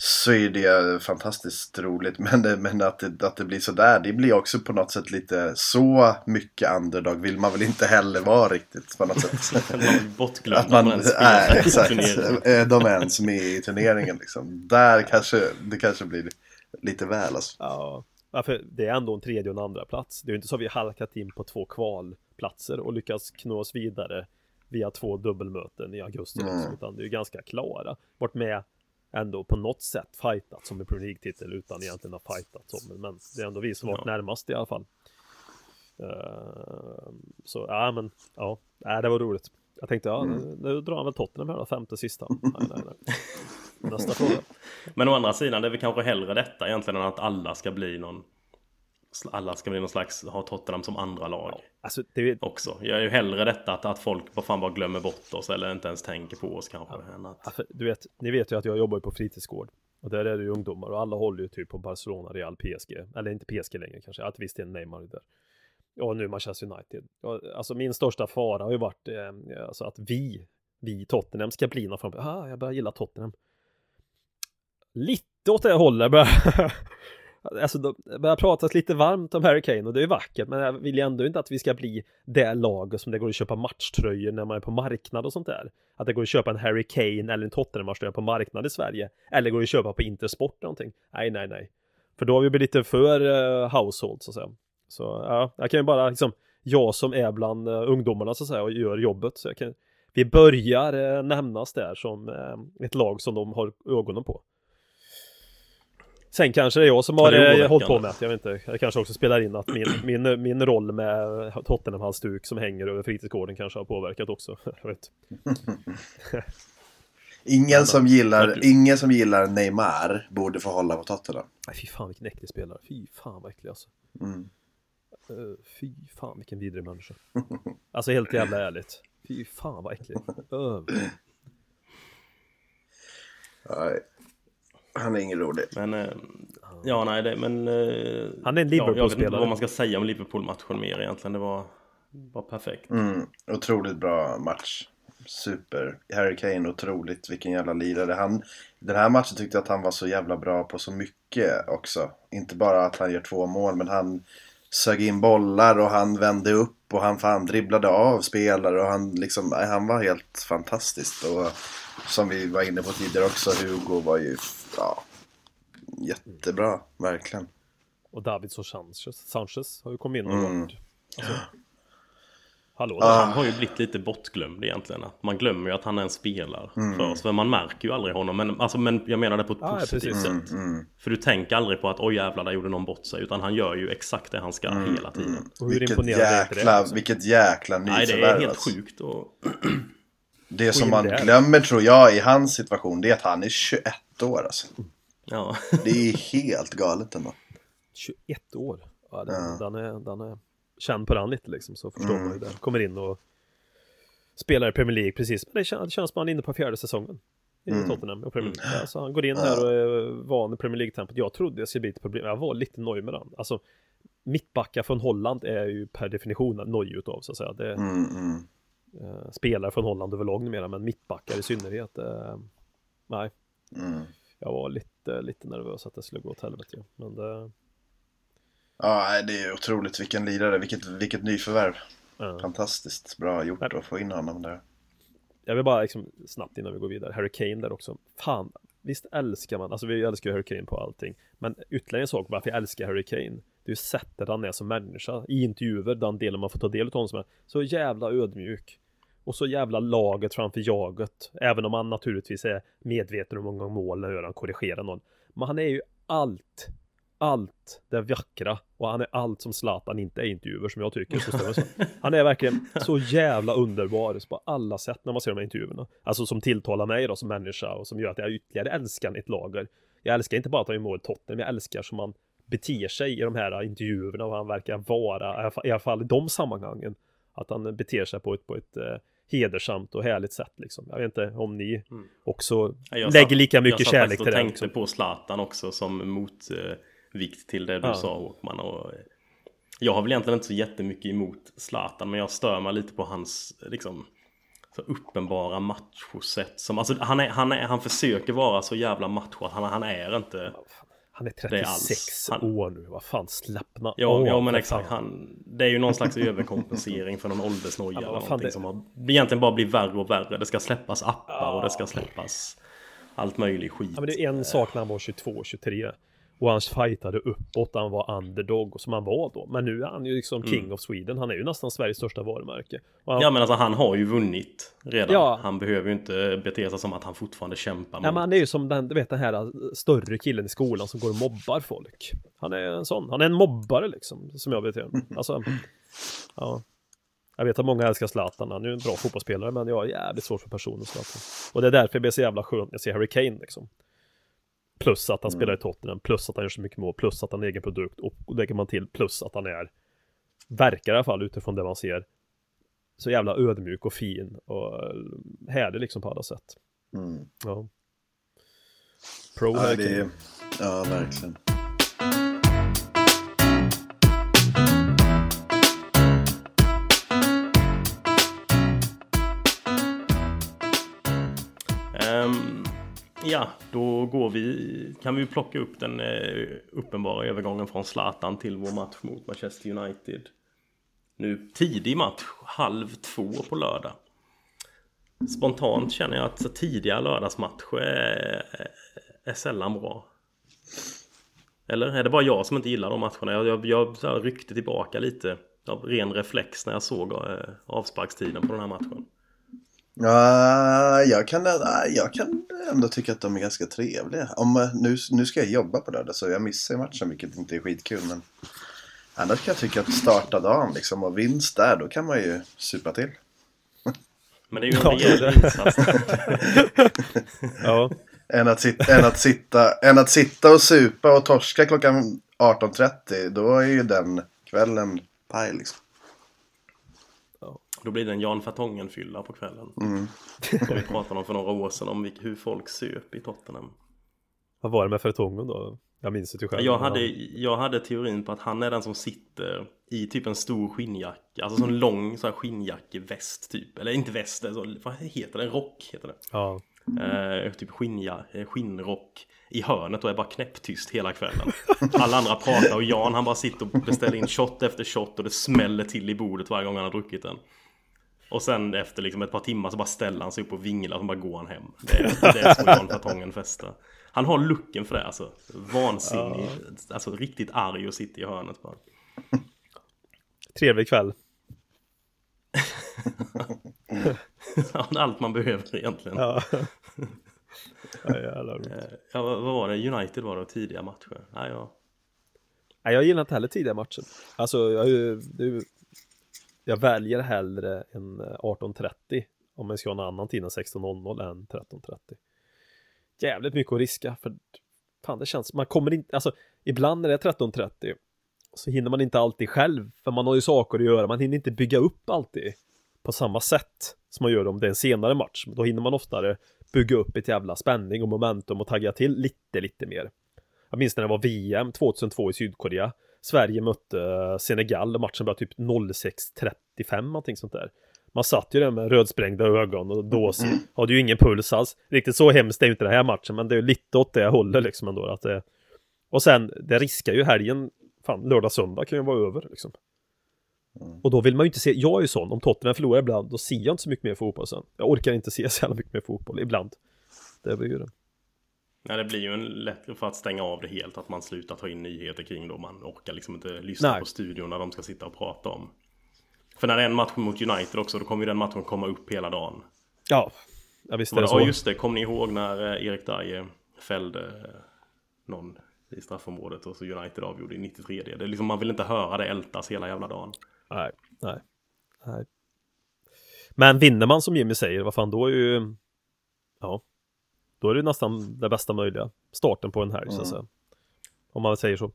så är det fantastiskt roligt. Men, men att, det, att det blir sådär, det blir också på något sätt lite så mycket underdog vill man väl inte heller vara riktigt på något sätt. Bortglömd att man, man nej, exakt. De är ens med i turneringen liksom. Där kanske det kanske blir lite väl alltså. Ja. för det är ändå en tredje och en andra plats. Det är ju inte så att vi halkat in på två kvalplatser och lyckats knå oss vidare via två dubbelmöten i augusti. Mm. Utan det är ju ganska klara. Vart med ändå på något sätt fightat som en Premier League-titel utan egentligen ha fightat som Men det är ändå vi som varit Ja. närmast i alla fall. Eh, så ja, men ja, nej, det var roligt. Jag tänkte, ja, nu, nu drar han väl Tottenham här då, femte sista. Nej, nej, nej. Nästa fråga. Men å andra sidan, det är väl kanske hellre detta egentligen än att alla ska bli någon... Alla ska bli någon slags, ha Tottenham som andra lag. Alltså, det Också. Jag är ju hellre detta att, att folk bara fan bara glömmer bort oss eller inte ens tänker på oss kanske. Än att, Ja, för du vet, ni vet ju att jag jobbar på fritidsgård. Och där är det ju ungdomar och alla håller ju typ på Barcelona, Real, PSG. Eller inte PSG längre kanske, att visst är Neymar där. Och nu Manchester United. Och, alltså min största fara har ju varit eh, alltså att vi, vi Tottenham ska bli någon form ah, jag börjar gilla Tottenham. Lite åt det hållet börjar Alltså det har pratats lite varmt om Harry Kane och det är vackert men jag vill ju ändå inte att vi ska bli det laget som det går att köpa matchtröjor när man är på marknad och sånt där. Att det går att köpa en Harry Kane eller en Tottenham-matchtröja på marknad i Sverige. Eller går att köpa på Intersport eller någonting. Nej, nej, nej. För då har vi blivit lite för uh, household så att säga. Så ja, jag kan ju bara liksom, jag som är bland uh, ungdomarna så att säga och gör jobbet. Så jag kan, vi börjar uh, nämnas där som uh, ett lag som de har ögonen på. Sen kanske det är jag som har eh, hållit på med att jag vet inte, jag kanske också spelar in att min, min, min roll med Tottenham-halsduk som hänger över fritidsgården kanske har påverkat också. Jag vet. Ingen som, gillar, ingen som gillar Neymar borde få hålla på Tottenham. Nej, fy fan vilken äcklig spelare. Fy fan vad äcklig alltså. Mm. Uh, fy fan vilken vidrig människa. Alltså helt jävla ärligt. Fy fan vad äcklig. Uh. Han är ingen rolig. men... eh, Ja, nej, det, men... eh, Han är en ja, Jag vet inte Liverpool-spelare. vad man ska säga om Liverpool-matchen mer egentligen. Det var, var perfekt. Mm. Otroligt bra match. Super. Harry Kane, otroligt. Vilken jävla lirare. Han, den här matchen tyckte jag att han var så jävla bra på så mycket också. Inte bara att han gör två mål, men han sög in bollar och han vände upp och han fan dribblade av spelare och han liksom, han var helt fantastisk. Och som vi var inne på tidigare också, Hugo var ju, ja, jättebra, verkligen. Och Davidson Sanchez, Sanchez har ju kommit in och Mm. varit... Alltså, hallå Ah. Han har ju blivit lite bortglömd egentligen. Att man glömmer ju att han ens spelar Mm. för oss. För man märker ju aldrig honom. Men, alltså, men jag menar det på ett Ja, ja, positivt precis. sätt. Mm. För du tänker aldrig på att oj jävlar där gjorde någon bort sig. Utan han gör ju exakt det han ska Mm, hela tiden. Och hur Vilket imponerande är inte det? jäkla, alltså? vilket jäkla Nej det nyförvärv är helt alltså. sjukt. Och, Det som man där. glömmer tror jag i hans situation det är att han är 21 år alltså. ja. Det är helt galet ändå. 21 år. Ja, den, Ja. den, är, den är... Känn på den lite liksom så förstår Mm. man ju det. Kommer in och spelar i Premier League precis. Men det känns, det känns som han är inne på fjärde säsongen. I Mm. Tottenham och Premier League. Alltså, han går in här och är van i Premier League-tempot. Jag trodde det skulle bli ett problem. Jag var lite nöjd med den. Alltså mittbackar från Holland är ju per definition nöjd utav så att säga. Det, Mm, mm. Eh, spelare från Holland överlag numera, men mittbackar i synnerhet. Eh, nej, Mm. jag var lite, lite nervös att det skulle gå åt helvete. Men det, Ja, det är otroligt vilken lirare, vilket, vilket nyförvärv. eh, Fantastiskt bra gjort att få in honom där. Jag vill bara liksom snabbt innan vi går vidare, Harry Kane där också. Fan, visst älskar man, alltså vi älskar ju Harry Kane på allting. Men ytterligare en sak varför jag älskar Harry Kane. Det är ju sättet han är som människa. I intervjuer, den delen man får ta del av honom som är så jävla ödmjuk. Och så jävla laget framför jaget. Även om han naturligtvis är medveten om hur många mål han gör, han korrigerar någon. Men han är ju allt. Allt det vackra. Och han är allt som Zlatan inte är i intervjuer som jag tycker. Så det. Han är verkligen så jävla underbar på alla sätt när man ser de här intervjuerna. Alltså som tilltalar mig då som människa och som gör att jag ytterligare älskar ett lager. Jag älskar inte bara att han gör mål Tottenham, jag älskar som han beter sig i de här intervjuerna och han verkar vara, i alla fall- i de sammanhangen. Att han beter sig på ett, på ett eh, hedersamt och härligt sätt liksom. Jag vet inte om ni också Ja, jag lägger satt- lika mycket jag satt kärlek faktiskt till och det. tänkte Liksom. på Zlatan också som motvikt till det du Ja. sa Håkman. Och eh, jag har väl egentligen inte så jättemycket emot Zlatan men jag stör mig lite på hans liksom så uppenbara machosätt. Som, alltså, han, är, han, är, han försöker vara så jävla macho att han, han är inte Han är det är 36 alls. Han- år nu, vad fan slappna Ja, av, ja men exakt. Han, det är ju någon slags överkompensering för någon åldersnoja Ja, eller någonting det- som har, egentligen bara blir värre och värre. Det ska släppas appar och det ska släppas allt möjligt skit. Ja men det är en sak när han var 22, 23 Och han fightade uppåt, han var underdog som han var då. Men nu är han ju liksom king Mm. of Sweden. Han är ju nästan Sveriges största varumärke. Och han, Ja men alltså han har ju vunnit redan. Ja. Han behöver ju inte bete sig som att han fortfarande kämpar Ja, mot. men han är ju som den, du vet den här större killen i skolan som går och mobbar folk. Han är en sån, han är en mobbare liksom, som jag vet det. Alltså, ja. Jag vet att många älskar Zlatan, han är ju en bra fotbollsspelare, men jag är jävligt svårt för personen Zlatan. Och det är därför det blir så jävla skönt när jag ser Harry Kane liksom. Plus att han spelar i Tottenham, plus att han gör så mycket mål, plus att han är egen produkt och lägger man till plus att han är, verkar i alla fall utifrån det man ser, så jävla ödmjuk och fin och äh, härlig liksom på alla sätt. Mm. Ja. Pro Ja, det ja, verkligen. Ja, då går vi, kan vi plocka upp den eh, uppenbara övergången från Zlatan till vår match mot Manchester United. Nu tidig match, halv två på lördag. Spontant känner jag att så tidiga lördagsmatcher är, är sällan bra. Eller är det bara jag som inte gillar de matcherna? Jag, jag, jag så ryckte tillbaka lite av ren reflex när jag såg eh, avsparkstiden på den här matchen. Ja, jag kan, ja, jag kan ändå tycka att de är ganska trevliga. Om, eh, nu, nu ska jag jobba på lördag så jag missar matchen vilket inte är skitkul. Men annars kan jag tycka att starta dagen liksom och vinst där, då kan man ju supa till. Men det är ju en Ja, rejäl det. insats. Ja, Än att, sitta, än, att sitta, än att sitta och supa och torska klockan 18.30, då är ju den kvällen paj liksom. Då blir det en Jan Fertongen-fylla på kvällen. Mm. Vi pratade om för några år sedan om hur folk söp i Tottenham. vad var det med Fertongen då? Jag minns inte själv. Jag hade, jag hade teorin på att han är den som sitter i typ en stor skinnjacka. Alltså sån lång så här skinnjackeväst typ. Eller inte väst, alltså, vad heter det? En rock heter det. Ja, Eh, typ skinnja, eh, skinnrock i hörnet och är bara knäpptyst hela kvällen. Alla andra pratar och Jan han bara sitter och beställer in shot efter shot och det smäller till i bordet varje gång han har druckit den. Och sen efter liksom ett par timmar så bara ställer han sig upp och vinglar och så bara går han hem. Det är, det är så Jan Fertongen festar. Han har looken för det alltså. Vansinnig. Alltså riktigt arg och sitter i hörnet bara. trevlig kväll. Ja, allt man behöver egentligen. Ja. ja. Eh, Ja, vad var det? United var det tidiga matcher. Ja, ja. Nej, jag gillar inte heller tidiga matcher. Alltså, jag, det jag väljer hellre en eh, 18.30 om jag ska ha en annan tid än 16.00 än 13.30. Jävligt mycket att riska, för fan det känns, man kommer inte, alltså ibland när det är 13.30 så hinner man inte alltid själv, för man har ju saker att göra, man hinner inte bygga upp alltid på samma sätt som man gör om det är en senare match. Då hinner man oftare bygga upp ett jävla spänning och momentum och tagga till lite, lite mer. Jag minns när det var VM 2002 i Sydkorea. Sverige mötte eh, Senegal och matchen var typ 06.35 någonting sånt där. Man satt ju där med rödsprängda ögon och dåsig. Hade ju ingen puls alls. Riktigt så hemskt är ju inte den här matchen, men det är ju lite åt det hållet liksom ändå. Att det... Och sen, det riskar ju helgen, fan lördag, söndag kan ju vara över liksom. Och då vill man ju inte se, jag är ju sån, om Tottenham förlorar ibland, då ser jag inte så mycket mer fotboll sen. Jag orkar inte se så jävla mycket mer fotboll, ibland. Det blir ju det. Nej, det blir ju en lätt för att stänga av det helt att man slutar ta in nyheter kring då man orkar liksom inte lyssna Nej. på studion när de ska sitta och prata om. För när det är en match mot United också, då kommer ju den matchen komma upp hela dagen. Ja, ja visst är det Ja så. just det, kom ni ihåg när eh, Erik Dye fällde eh, någon i straffområdet och så United avgjorde i 93 det är liksom, Man vill inte höra det ältas hela jävla dagen. Nej, nej, nej. Men vinner man som Jimmy säger, vad fan då är ju... Ja. Då är det nästan det bästa möjliga starten på en helg så att säga. Om man säger så.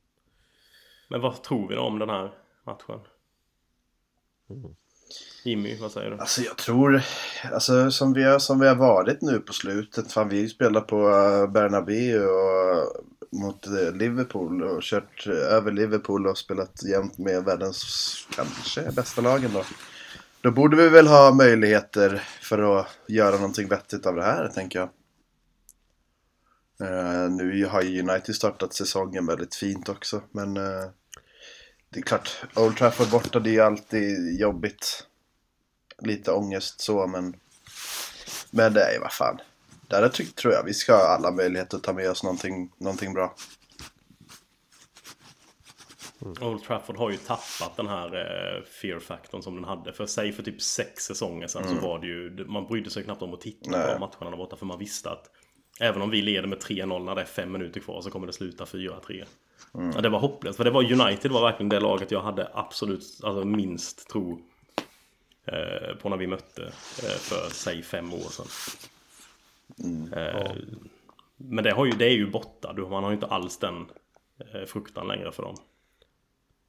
Men vad tror vi då om den här matchen? Jimmy, vad säger du? Alltså jag tror, alltså som vi har, som vi har varit nu på slutet. Fan vi spelar på uh, Bernabéu och mot eh, Liverpool och kört eh, över Liverpool och spelat jämt med världens kanske bästa lagen då. Då borde vi väl ha möjligheter för att göra någonting vettigt av det här tänker jag. Eh, nu har ju United startat säsongen väldigt fint också men eh, det är klart, Old Trafford borta det är alltid jobbigt lite ångest så men Men det är vad fan Där tror jag vi ska ha alla möjligheter att ta med oss någonting, någonting bra Old Trafford har ju tappat den här eh, fear-faktorn som den hade. För sig för typ sex säsonger sedan så var det ju, man brydde sig knappt om att titta Nej. på matcherna där borta. För man visste att även om vi leder med 3-0 när det är fem minuter kvar så kommer det sluta 4-3. Ja, det var hopplöst. För det var United var verkligen det laget jag hade absolut alltså, minst tro eh, på när vi mötte eh, för säg fem år sedan. Eh, Men det, har ju, det är ju borta. Du- Man har ju inte alls den eh, fruktan längre för dem.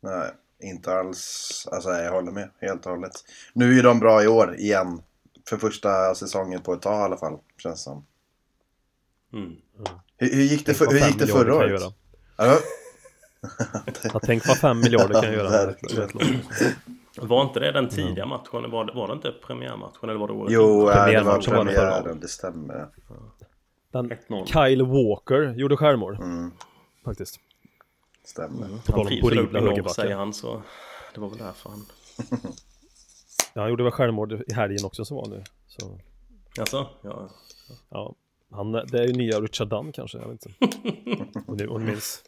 Nej, inte alls. Alltså jag håller med helt och hållet. Nu är de bra i år igen. För första säsongen på ett tag i alla fall, känns som. Mm. Hur, hur gick det, för, hur fem gick det förra kan året? göra. Ja, Ja, tänk vad fem miljarder kan göra. Var inte det den tidiga matchen? Var det, var det inte premiärmatchen? Eller var det året jo, ja, det var premiären, det stämmer. Den 1-0. Kyle Walker gjorde självmål. Mm, Faktiskt. stämmer. På tal Han väl upp norr högerbackar. säger han så. Det var väl därför han... Ja, han gjorde väl självmål i helgen också som var nu. Så, Alltså, ja. ja. Han, det är ju nya Richard Dunn kanske, jag vet inte. Om ni, minns.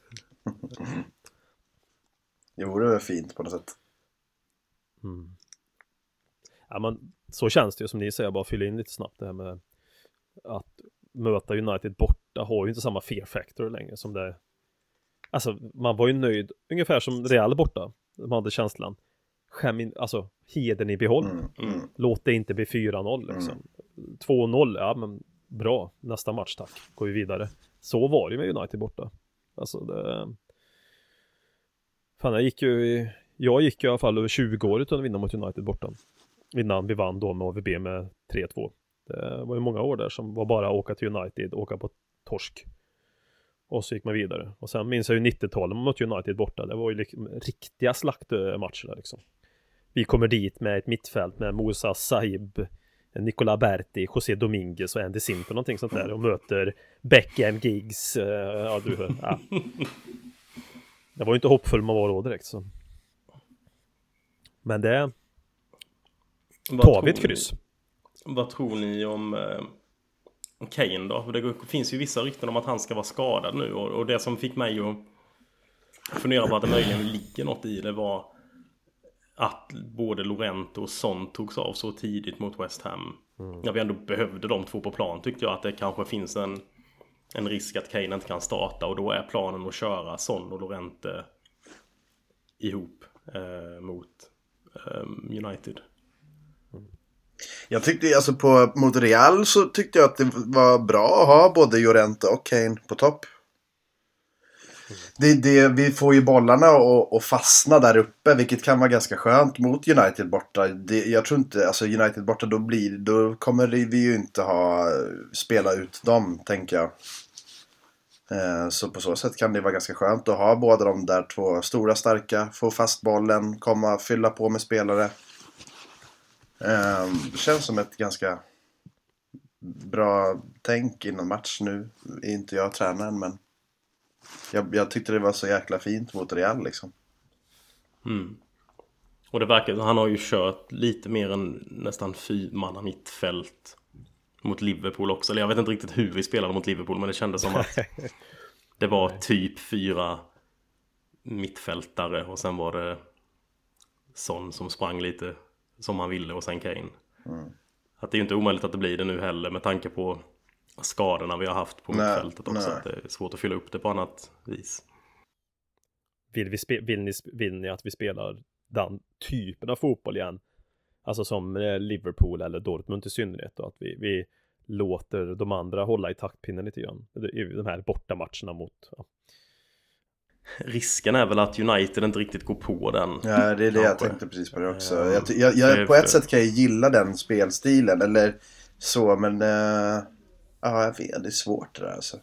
Jo, det var fint på något sätt. Ja, men så känns det ju som ni säger, bara fylla in lite snabbt det här med att möta United borta har ju inte samma fear factor längre som det Alltså man var ju nöjd, ungefär som Real borta. Man hade känslan. Skäm in, alltså heden i behåll. Mm, mm. Låt det inte bli 4-0 liksom. 2-0, ja men bra. Nästa match tack. Går vi vidare. Så var det med United borta. Alltså det... Fan jag gick ju i... Jag gick ju i alla fall över 20 år utan att vinna mot United borta. Innan vi vann då med AVB med 3-2. Det var ju många år där som var bara åka till United, åka på torsk. Och så gick man vidare. Och sen minns jag ju 90-talet man mötte United borta. Det var ju liksom riktiga slaktmatcher där liksom. Vi kommer dit med ett mittfält med Moussa Saib, Nicola Berti, José Dominguez och Andy Simp och någonting sånt där och möter Beckham, Giggs, eh, ja du hör. Ja. Det var ju inte hoppfull man var då direkt så. Men det Vad tar vi ett ni- kryss. Vad tror ni om eh, Kane då? Det finns ju vissa rykten om att han ska vara skadad nu och, och det som fick mig att fundera på att det möjligen ligger något i det var att både Lorente och Son togs av så tidigt mot West Ham. När vi ändå behövde de två på plan tyckte jag att det kanske finns en, en risk att Kane inte kan starta och då är planen att köra Son och Lorente ihop eh, mot eh, United. Jag tyckte alltså på, mot Real så tyckte jag att det var bra att ha både Llorente och Kane på topp. Det, det, vi får ju bollarna att fastna där uppe vilket kan vara ganska skönt mot United borta. Det, jag tror inte, alltså United borta då blir då kommer vi ju inte ha spela ut dem tänker jag. Eh, Så på så sätt kan det vara ganska skönt att ha båda de där två stora starka, få fast bollen, komma, fylla på med spelare. Eh, det känns som ett ganska bra tänk innan match nu. Är inte jag tränaren men jag, jag tyckte det var så jäkla fint mot Real liksom. Mm. Och det verkar, han har ju kört lite mer än nästan fyrmanna mittfält mot Liverpool också. Eller jag vet inte riktigt hur vi spelade mot Liverpool men det kändes som att det var typ fyra mittfältare och sen var det Son som sprang lite som han ville och sen Kane. Att det är ju inte omöjligt att det blir det nu heller med tanke på skadorna vi har haft på Nej, mittfältet också. nej. Att det är svårt att fylla upp det på annat vis. Vill, vi vill, ni, vill ni att vi spelar den typen av fotboll igen? Alltså som eh, Liverpool eller Dortmund i synnerhet då, att vi, vi låter de andra hålla i taktpinnen lite grann. De här bortamatcherna mot ja. Risken är väl att United inte riktigt går på den. Ja, det är det jag tänkte precis på det också. Ja. Jag, jag, jag, på ett sätt kan jag gilla den spelstilen eller så men eh, ja, jag vet, det är svårt det där alltså.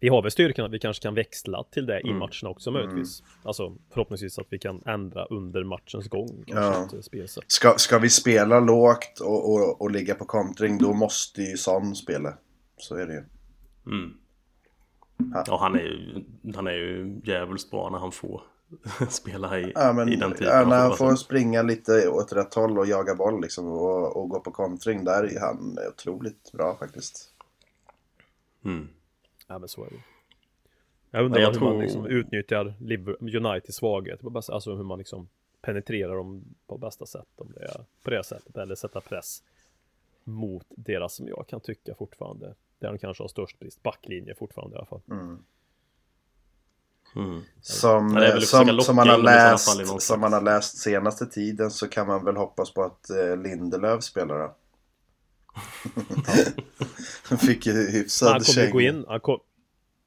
Vi har väl styrkan att vi kanske kan växla till det i Mm. matcherna också möjligtvis. Alltså förhoppningsvis att vi kan ändra under matchens gång. Kanske Ja. spelsätt. Ska, ska vi spela lågt och, och, och ligga på kontring då måste ju Son spela. Så är det ju. Mm. Ja. Ja, han är ju, han är ju jävligt bra när han får spela i, Ja, men, i den typen ja, när han får springa lite åt rätt håll och jaga boll liksom och, och gå på kontring där är han otroligt bra faktiskt. Mm. Ja men så är det. Jag undrar Ja, jag hur tror- man liksom utnyttjar Liver- Uniteds svaghet, på bästa- alltså hur man liksom penetrerar dem på bästa sätt, om det är på det sättet, eller sätta press mot deras, som jag kan tycka fortfarande, där de kanske har störst brist, backlinje fortfarande i alla fall. Mm. Som, Ja, att försöka som, locka som, man har läst, som man har läst senaste tiden så kan man väl hoppas på att eh, Lindelöf spelar då. Han fick ju hyfsad han kommer gå in, han kom,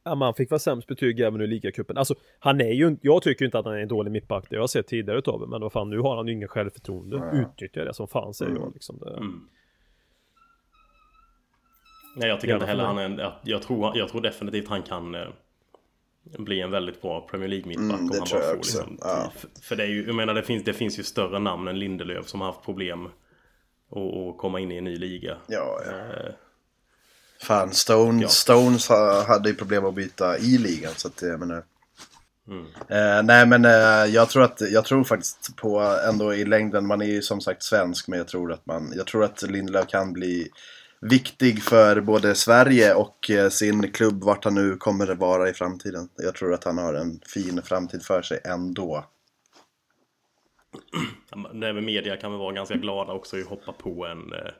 ja, men han fick väl sämst betyg även i ligacupen. Alltså, han är ju, jag tycker inte att han är en dålig mittback, det har jag sett tidigare utav men vad fan, nu har han ju ingen självförtroende. Utnyttja det som fan säger jag liksom. Det, Mm. Nej jag tycker inte heller han är en, jag, jag, tror, jag tror definitivt han kan eh, bli en väldigt bra Premier League mittback Mm, om han bara får liksom, Ja. För, det är ju, jag menar det finns, det finns ju större namn än Lindelöf som har haft problem att komma in i en ny liga. Ja, ja. Eh, Fan, Stone, Ja. Stones ha- hade ju problem att byta i ligan så att jag menar. Mm. Eh, nej men eh, jag tror att, jag tror faktiskt på ändå i längden, man är ju som sagt svensk men jag tror att man, jag tror att Lindelöf kan bli viktig för både Sverige och eh, sin klubb vart han nu kommer att vara i framtiden. Jag tror att han har en fin framtid för sig ändå. Det med media kan väl vara ganska glada också att hoppa på en, eh,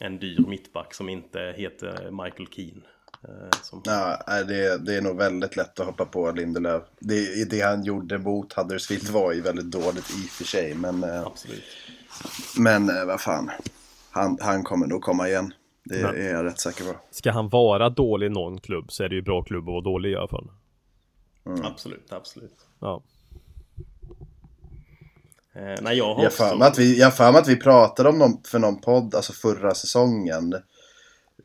en dyr mittback som inte heter Michael Keane. Eh, Som, Ja, nej, det, det är nog väldigt lätt att hoppa på Lindelöf. Det, det han gjorde mot Huddersfield var ju väldigt dåligt i och för sig men, Absolut. men vad fan. Han, han kommer nog komma igen. Det Men- är jag rätt säker på. Ska han vara dålig i någon klubb så är det ju bra klubb att vara dålig i alla fall. Absolut, absolut. Ja. Eh, nej jag har Jag för mig att vi, jag för mig att vi pratade om någon, för någon podd, alltså förra säsongen.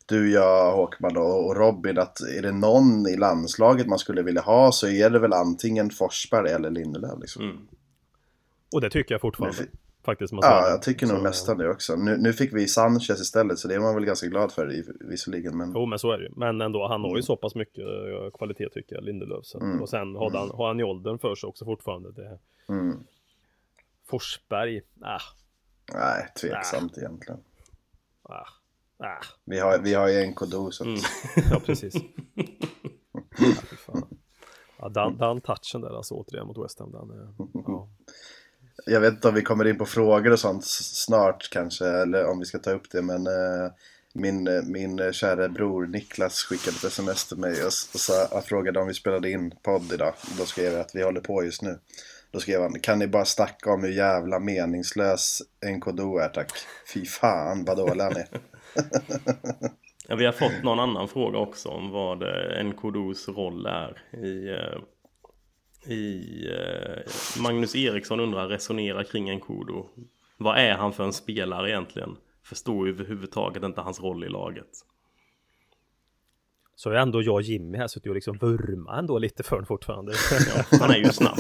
Du, jag, Håkman och, och Robin, att är det någon i landslaget man skulle vilja ha så är det väl antingen Forsberg eller Lindelöf. Liksom. Mm. Och det tycker jag fortfarande. Men Faktiskt. måste Ja, jag tycker nog Så- nästan det också. Nu, nu fick vi Sanchez istället så det är man väl ganska glad för i- visserligen. Men... Jo men så är det ju. Men ändå, han Mm. har ju så pass mycket eh, kvalitet tycker jag, Lindelöf. Så. att- Och sen har han, har han i åldern för sig också fortfarande. Det... Mm. Forsberg, ah, Nej, tveksamt egentligen. ah, ah. Vi har, vi har ju en Kodou så. Mm. Ja, precis. ja, den, den touchen där alltså återigen mot West Ham. Den, är- ja. Jag vet inte om vi kommer in på frågor och sånt snart kanske, eller om vi ska ta upp det, men eh, min, min kära bror Niklas skickade ett sms till mig och, och sa, och frågade om vi spelade in podd idag. Då skrev jag att vi håller på just nu. Då skrev han, kan ni bara snacka om hur jävla meningslös NKDO är tack? Fy fan vad dålig han är. Ja, vi har fått någon annan fråga också om vad eh, NKDO's roll är i... Eh, i eh, Magnus Eriksson undrar, resonera kring Nkodo. Vad är han för en spelare egentligen? Förstår ju överhuvudtaget inte hans roll i laget. Så är ändå jag och Jimmy här suttit och liksom vurma ändå lite för honom fortfarande. Ja, han är ju snabb.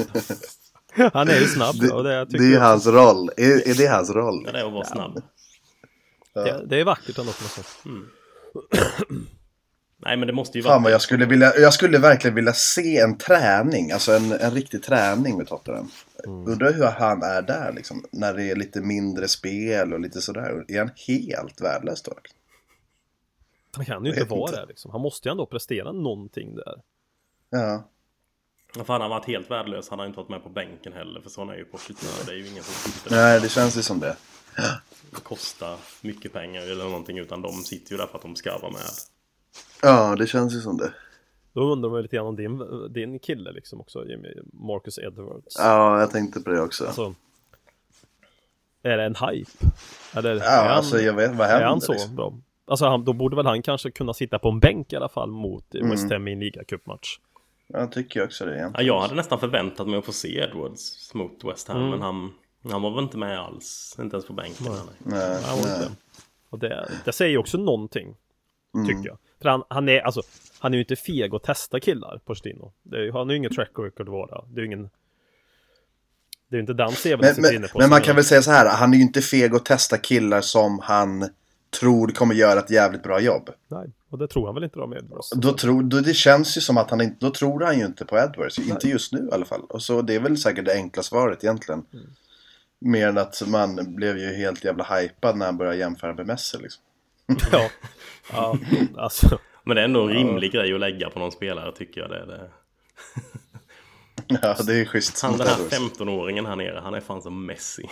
han är ju snabb. Det, och det, det tycker är ju jag, hans roll. Är, är det hans roll? Det är att vara snabb. det, det är vackert ändå på något sätt. Nej men det måste ju Fan vara... vad jag skulle vilja, jag skulle verkligen vilja se en träning, alltså en, en riktig träning med Tottenham. Undrar hur han är där liksom, när det är lite mindre spel och lite sådär. Är han helt värdelös då? Han kan ju inte vara inte. där liksom. Han måste ju ändå prestera någonting där. Ja. Fan han har varit helt värdelös. Han har inte varit med på bänken heller. För sådana är ju Pochettino. Det är ju ingen som sitter Nej, det känns ju som det. och kostar mycket pengar eller någonting. Utan de sitter ju där för att de ska vara med. Ja, det känns ju som det. Då undrar man lite grann om din, din kille liksom också, Jimmy. Marcus Edwards. Ja, jag tänkte på det också. Alltså, är det en hype? Eller Ja, är han, alltså jag vet, vad är händer? han så liksom? bra? Alltså han, då borde väl han kanske kunna sitta på en bänk i alla fall mot Mm. West Ham i en ligacupmatch. Jag tycker också det Ja, egentligen. jag hade nästan förväntat mig att få se Edwards mot West Ham. Mm. Men han, han var väl inte med alls. Inte ens på bänken. Nej. Nej, nej. Och det, det säger ju också någonting, Mm. tycker jag. För han, han är alltså, han är ju inte feg att testa killar, Pochettino. Är, han har ju ingen track record att vara. Det är ju ingen... Det är ju inte den CVn Men, sitter inne men, på. men man kan väl säga så här, han är ju inte feg att testa killar som han tror kommer göra ett jävligt bra jobb. Nej, och det tror han väl inte då med Edwards. Då tror, då det känns ju som att han inte, då tror han ju inte på Edwards. Inte just nu i alla fall. Och så det är väl säkert det enkla svaret egentligen. Mm. Mer än att man blev ju helt jävla hypad när han började jämföra med Messi liksom. ja. ja, alltså. Men det är ändå en rimlig grej att lägga på någon spelare tycker jag. Det, det. Ja, det är schysst. Han den här Edwards. 15-åringen här nere, han är fan som Messi.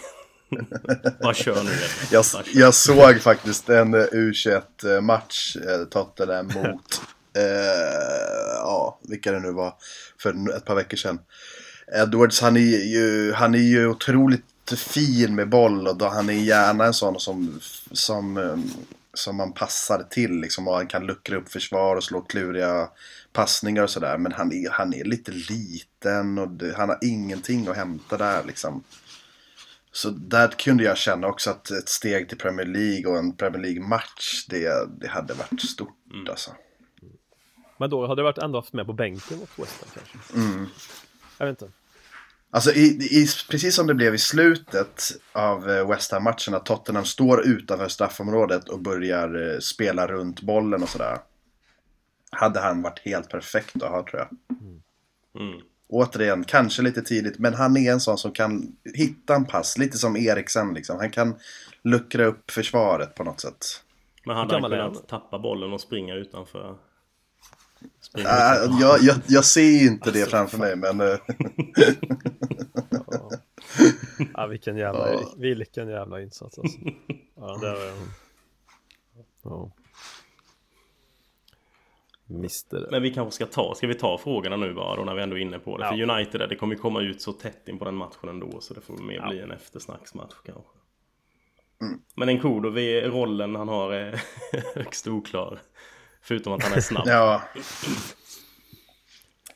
Bara kör nu. Jag, jag såg faktiskt en eh, U21-match, eh, Tottenham mot, eh, ja, vilka det nu var, för ett par veckor sedan. Edwards, han är ju, han är ju otroligt fin med boll och då, han är gärna en sån som, som, eh, som man passar till liksom och han kan luckra upp försvar och slå kluriga passningar och sådär. Men han är, han är lite liten och det, han har ingenting att hämta där liksom. Så där kunde jag känna också att ett steg till Premier League och en Premier League-match, det, det hade varit stort alltså. Men då hade det varit ändå haft med på bänken mot West Ham kanske. Jag vet inte. Alltså i, i, precis som det blev i slutet av eh, West Ham-matchen, att Tottenham står utanför straffområdet och börjar eh, spela runt bollen och sådär. Hade han varit helt perfekt att ha tror jag. Mm. Återigen, kanske lite tidigt, men han är en sån som kan hitta en pass, lite som Eriksen liksom. Han kan luckra upp försvaret på något sätt. Men hade han kunnat tappa bollen och springa utanför? Äh, jag, jag, jag ser inte det framför mig, men... eh, Ja, vilken jävla, Ja. vilken jävla insats alltså. Ja, det var... Ja. Mister. Men vi kanske ska ta, ska vi ta frågorna nu bara då när vi ändå är inne på det? Ja. För United där, det kommer ju komma ut så tätt in på den matchen ändå så det får mer Ja. bli en eftersnacksmatch kanske. Mm. Men en Kodo, vi- rollen han har är högst oklar. Förutom att han är snabb. ja,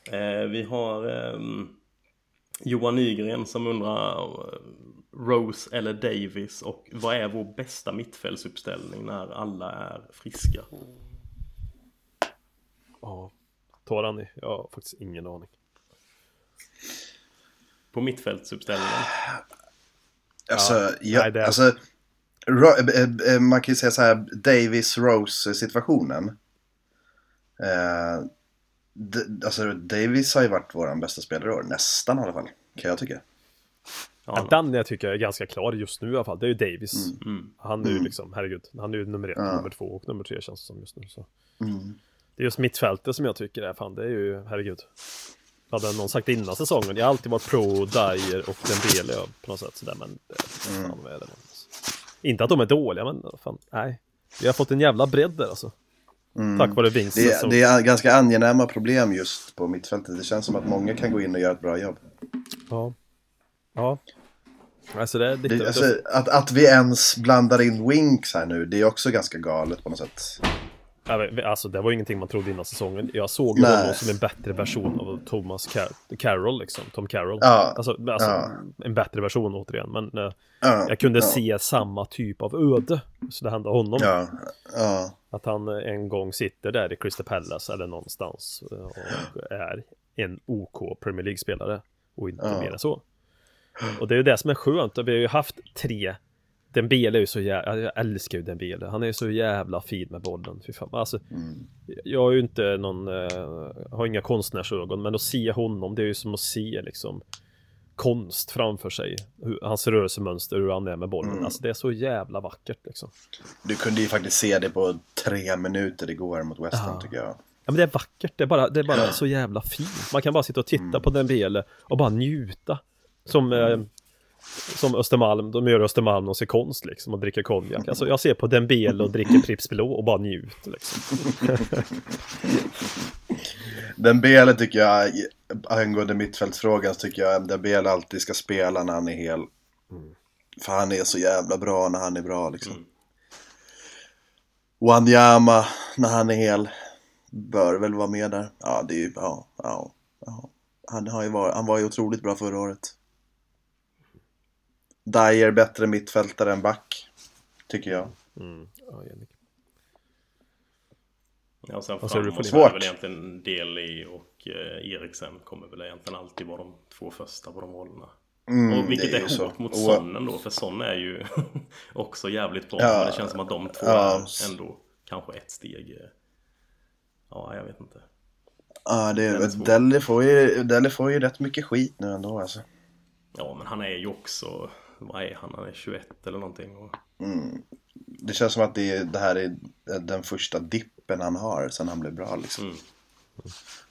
Eh, vi har ehm, Johan Nygren som undrar eh, Rose eller Davis och vad är vår bästa mittfältsuppställning när alla är friska? Ja. Torani? Jag har faktiskt ingen aning. På mittfältsuppställningen? alltså, Ja, ja, nej, det- alltså eh, man kan ju säga så här, Davis-Rose-situationen. Eh, alltså, Davis har ju varit vår bästa spelare i år, nästan i alla fall, kan jag tycka. Ja, den jag tycker är ganska klar just nu i alla fall. Det är ju Davis. mm. Han är ju Mm. liksom, herregud, han är ju nummer ett, Ja. nummer två och nummer tre känns det som just nu. Så. Mm. Det är just mittfältet som jag tycker är fan, det är ju, herregud. Hade någon sagt innan säsongen, jag har alltid varit pro Dyer och Dembele ja, på något sätt sådär, men Mm. fan vad är det? Inte att de är dåliga, men fan, nej. Vi har fått en jävla bredd där alltså. Mm. Tack vare Vincent. Det, det är ganska angenäma problem just på mittfältet. Det känns som att många kan gå in och göra ett bra jobb. Ja. Ja. Alltså det är lite... Det, alltså, att, att vi ens blandar in Winks här nu, det är också ganska galet på något sätt. Alltså det var ingenting man trodde innan säsongen. Jag såg ju Nej. honom som en bättre version av Thomas Car- Carroll liksom. Tom Carroll. Ja. Alltså, alltså Ja. en bättre version återigen. Men eh, Ja, jag kunde se samma typ av öde. Så det hände honom. Att han eh, en gång sitter där i Crystal Palace eller någonstans. eh, Och är en OK Premier League-spelare. Och inte mer än så. Och det är ju det som är skönt. Vi har ju haft tre Dembele är ju så jävla, jag älskar ju Dembele. Han är ju så jävla fin med bollen. Fy fan. Alltså, mm. jag är ju inte någon, eh, har inga konstnärsögon, men att se honom, det är ju som att se liksom konst framför sig. Hur, hans rörelsemönster, hur han är med bollen. Mm. Alltså det är så jävla vackert liksom. Du kunde ju faktiskt se det på tre minuter igår mot West Ham Ja. tycker jag. Ja men det är vackert, det är bara, det är bara så jävla fint. Man kan bara sitta och titta Mm. på den Dembele och bara njuta. Som, eh, som Östermalm, de gör Östermalm och ser konst liksom och dricker konjak. Alltså jag ser på Dembele och dricker Pripps Blå och bara njuter liksom. Dembele tycker jag, angående mittfältsfrågan, så tycker jag Dembele alltid ska spela när han är hel. För han är så jävla bra när han är bra liksom. Mm. Wanyama, när han är hel, bör väl vara med där. Ja, det är ju, ja, ja, ja. Han, har ju varit, han var ju otroligt bra förra året. Dyer bättre mittfältare än back, tycker jag. Mm. Ja, Jannik. Ja, och sen framåt för så är det Svårt. väl egentligen Deli och eh, Eriksen kommer väl egentligen alltid vara de två första på de rollerna. Mm, och vilket det är, så. hårt mot Och- Son ändå, för Son är ju också jävligt bra. Ja. Men det känns som att de två Ja. är ändå kanske ett steg. eh, Ja, jag vet inte. Ja, det är är, svår. Deli får, ju, Deli får ju rätt mycket skit nu ändå alltså. Ja, men han är ju också, vad är han? Han är 21 eller någonting. Och, Mm. Det känns som att det, det här är den första dippen han har sen han blev bra liksom. mm.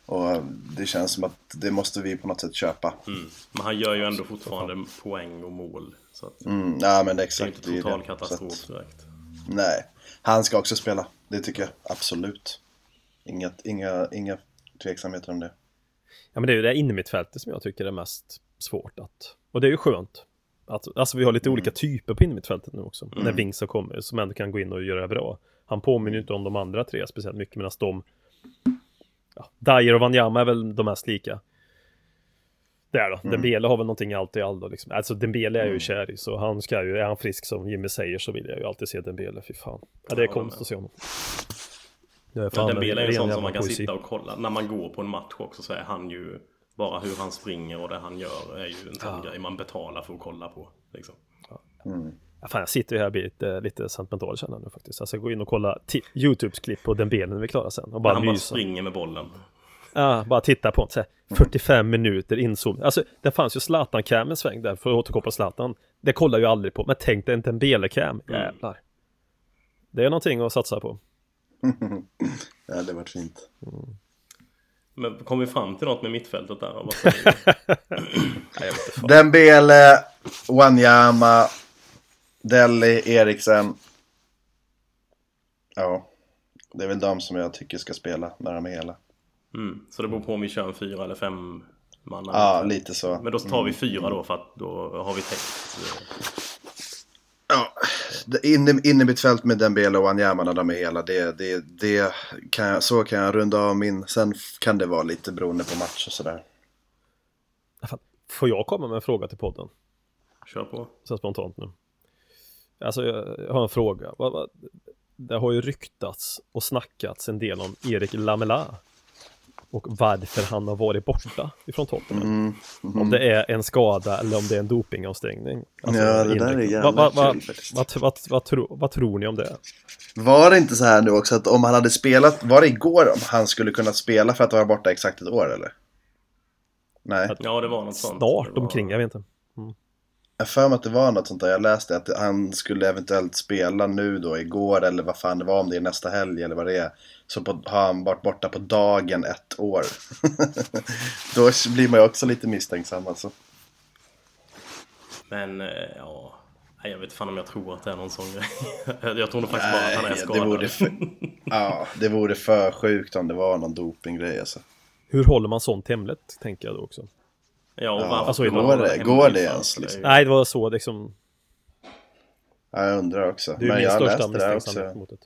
Och det känns som att det måste vi på något sätt köpa. Mm. Men han gör ju ändå fortfarande poäng och mål. Så att Mm, ja men det är exakt. inte är total det. katastrof att, direkt. nej, han ska också spela. Det tycker jag absolut. Inget, inga, inga tveksamheter om det. Ja men det är ju det innermittfältet som jag tycker är mest svårt att Och det är ju skönt att, Alltså vi har lite olika typer på innermittfältet nu också. När Wings har kommit som ändå kan gå in och göra det bra. Han påminner ju inte om de andra tre speciellt mycket medan de ja, Dyer och Wanyama är väl de mest lika. Där då, Dembele har väl någonting allt i allt då liksom. Alltså Dembele är jag ju kär i så han ska ju, är han frisk som Jimmy säger så vill jag ju alltid se Dembele, fy fan. Ja det är Ja, konst att se honom. Men fan Dembele är en sån som man kan poesi. sitta och kolla. När man går på en match också så är han ju bara hur han springer och det han gör är ju en sån grej man betalar för att kolla på. Liksom. Ja, fan, jag sitter ju här och blir lite, lite sentimental känner jag nu faktiskt. Alltså gå in och kolla ti- Youtubes klipp på den benen när vi är klara sen. Och bara han bara springer med bollen. Ja, bara titta på så här, 45 minuter inzoom. Alltså det fanns ju Zlatan-cam en sväng där för att återkoppla Zlatan. Det kollar jag aldrig på. Men tänk dig en Dembele-cam. Jävlar. Det är någonting att satsa på. Ja, det varit fint. Men kom vi fram till något med mittfältet där? Vad säger? Nej. Dembele, Wanyama, Delhi, Eriksen. Ja, det är väl de som jag tycker ska spela när de är hela. mm. Så det beror på om vi kör en fyra eller fem man. Ja, lite så. Men då tar vi fyra då för att då har vi täckt. Inne, inne mitt fält med Dembele och Wanyama när de är hela, det, det, det kan jag, så kan jag runda av min. Sen kan det vara lite beroende på match och sådär. Får jag komma med en fråga till podden? Kör på. Så spontant nu. Alltså jag jag har en fråga. Det har ju ryktats och snackats en del om Erik Lamela. Och varför han har varit borta ifrån Tottenham. Om det är en skada eller om det är en dopingavstängning. Alltså, Ja, det där är jävla vad, vad, kul faktiskt. vad, tro, vad tror ni om det? Var det inte så här nu också att om han hade spelat, var det igår om han skulle kunna spela för att vara borta exakt ett år eller? Nej, Ja, det var något sånt. Snart var... omkring, jag vet inte. Jag för mig att det var något sånt där. Jag läste att han skulle eventuellt spela nu då igår eller vad fan det var om det är nästa helg eller vad det är. Så på, har han varit borta på dagen ett år. då blir man ju också lite misstänksam alltså. Men eh, ja, Nej, jag vet fan om jag tror att det är någon sån grej. jag tror nog faktiskt bara att han är Nej, skadad. det vore för, ja, det vore för sjukt om det var någon dopinggrej alltså. Hur håller man sånt hemligt, tänker jag då också. Ja, och Ja, alltså, går det- går det ens, Det ju- liksom? Nej, det var så liksom. Ja, jag undrar också. Det är Men min jag största misstänksamhet mot det.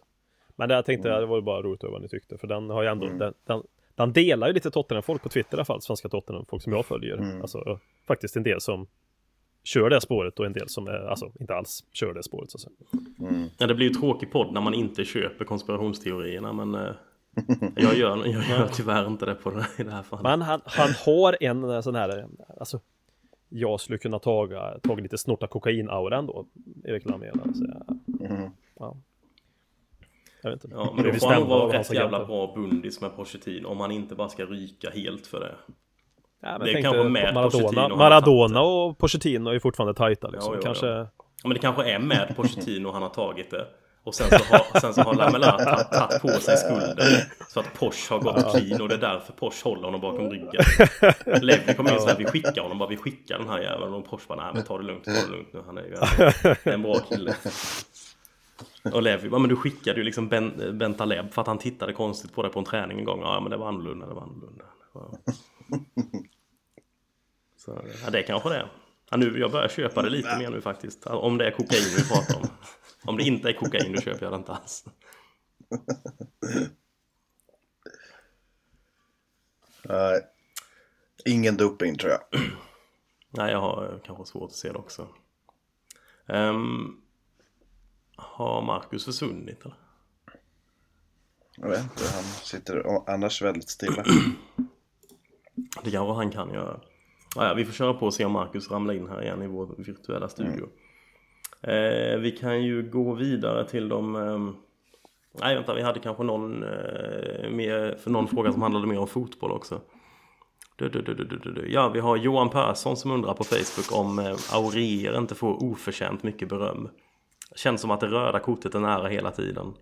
Men det jag tänkte, det var ju bara roligt att vad ni tyckte. För den har ju ändå, Mm. den, den, den delar ju lite Tottenham-folk på Twitter i alla fall. Svenska Tottenham-folk som jag följer. Mm. Alltså faktiskt en del som kör det spåret och en del som är, alltså inte alls kör det spåret så att säga. Ja, det blir ju tråkig podd när man inte köper konspirationsteorierna, men eh, jag, gör, jag gör tyvärr inte det på det, i det här fallet. Men han, han har en sån här, alltså jag skulle kunna taga, taga lite snorta kokain-aura ändå, Erik Lamela. Så jag, Mhm. ja. Jag vet inte. Ja, men Det då får han vara rätt jävla bra bundis med Pochettino om han inte bara ska ryka helt för det. Ja, Det är kanske med Maradona, Pochettino Maradona och Pochettino är ju fortfarande tajta liksom. Ja, jo, Kanske... ja. Ja, men det kanske är med Pochettino han har tagit det. Och sen så har, sen så har Lamela tagit- på sig skulden. Så att Porsche har gått clean och det är därför Porsche håller honom bakom ryggen. Levi kom in så här, vi skickar honom bara, vi skickar den här jäveln. Och Porsche bara, nej men ta det lugnt, ta det lugnt nu. Han är ju en bra kille. Och Levi, ja men du skickade ju liksom ben, Bentaleb för att han tittade konstigt på det på en träning en gång. Ja men det var annorlunda, det var annorlunda. Så ja, det kanske det är. Ja, nu, jag börjar köpa det lite mer nu faktiskt. Om det är kokain vi pratar om. Om det inte är kokain då köper jag det inte alls. Nej. ingen doping tror jag. Nej, jag har kanske svårt att se det också. Ehm, har Marcus försvunnit eller? Jag vet inte, han sitter annars väldigt stilla. Det kanske han kan göra. Ja, ja, vi får köra på och se om Marcus ramlar in här igen i vår virtuella studio. Eh, vi kan ju gå vidare till de... Eh, nej, vänta, vi hade kanske någon, eh, mer, för någon fråga som handlade mer om fotboll också. Du, du, du, du, du, du. Ja, vi har Johan Persson som undrar på Facebook om eh, Aurier inte får oförtjänt mycket beröm. Känns som att det röda kortet är nära hela tiden.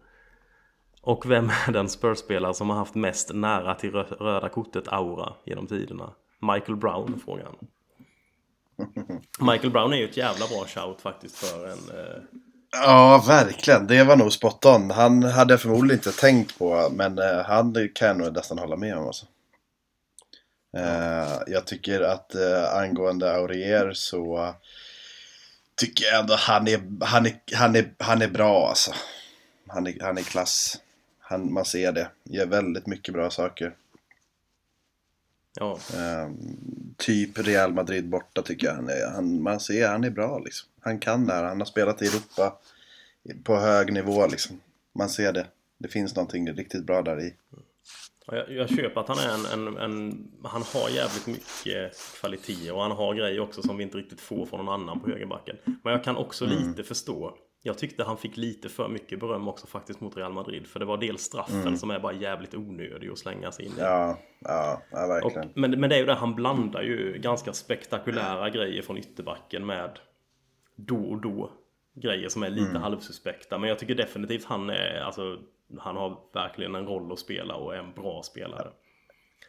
Och vem är den Spurs-spelare som har haft mest nära till röda kortet-aura genom tiderna? Michael Brown, frågar han. Michael Brown är ju ett jävla bra shout faktiskt för en... Eh, Ja, verkligen. Det var nog spot on. Han hade jag förmodligen inte tänkt på, men eh, han kan jag nog nästan hålla med om. Alltså. Eh, jag tycker att eh, angående Aurier så tycker jag ändå han är, han är, han är, han är bra alltså. Han är, han är klass. Han, man ser det. Gör väldigt mycket bra saker ja, Eh, typ Real Madrid borta tycker jag. Han är, han, man ser han är bra liksom. Han kan det här. Han har spelat i Europa på hög nivå liksom. Man ser det. Det finns någonting riktigt bra där i. Ja, Jag, jag köper att han är en, en, en... Han har jävligt mycket kvalitet och han har grejer också som vi inte riktigt får från någon annan på högerbacken. Men jag kan också lite förstå. Jag tyckte han fick lite för mycket beröm också faktiskt mot Real Madrid. För det var dels straffen som är bara jävligt onödig att slänga sig in i. Ja, ja, ja Och, verkligen. men, men det är ju det, han blandar ju ganska spektakulära grejer från ytterbacken med då och då grejer som är lite halvsuspekta. Men jag tycker definitivt han är, alltså, han har verkligen en roll att spela och är en bra spelare.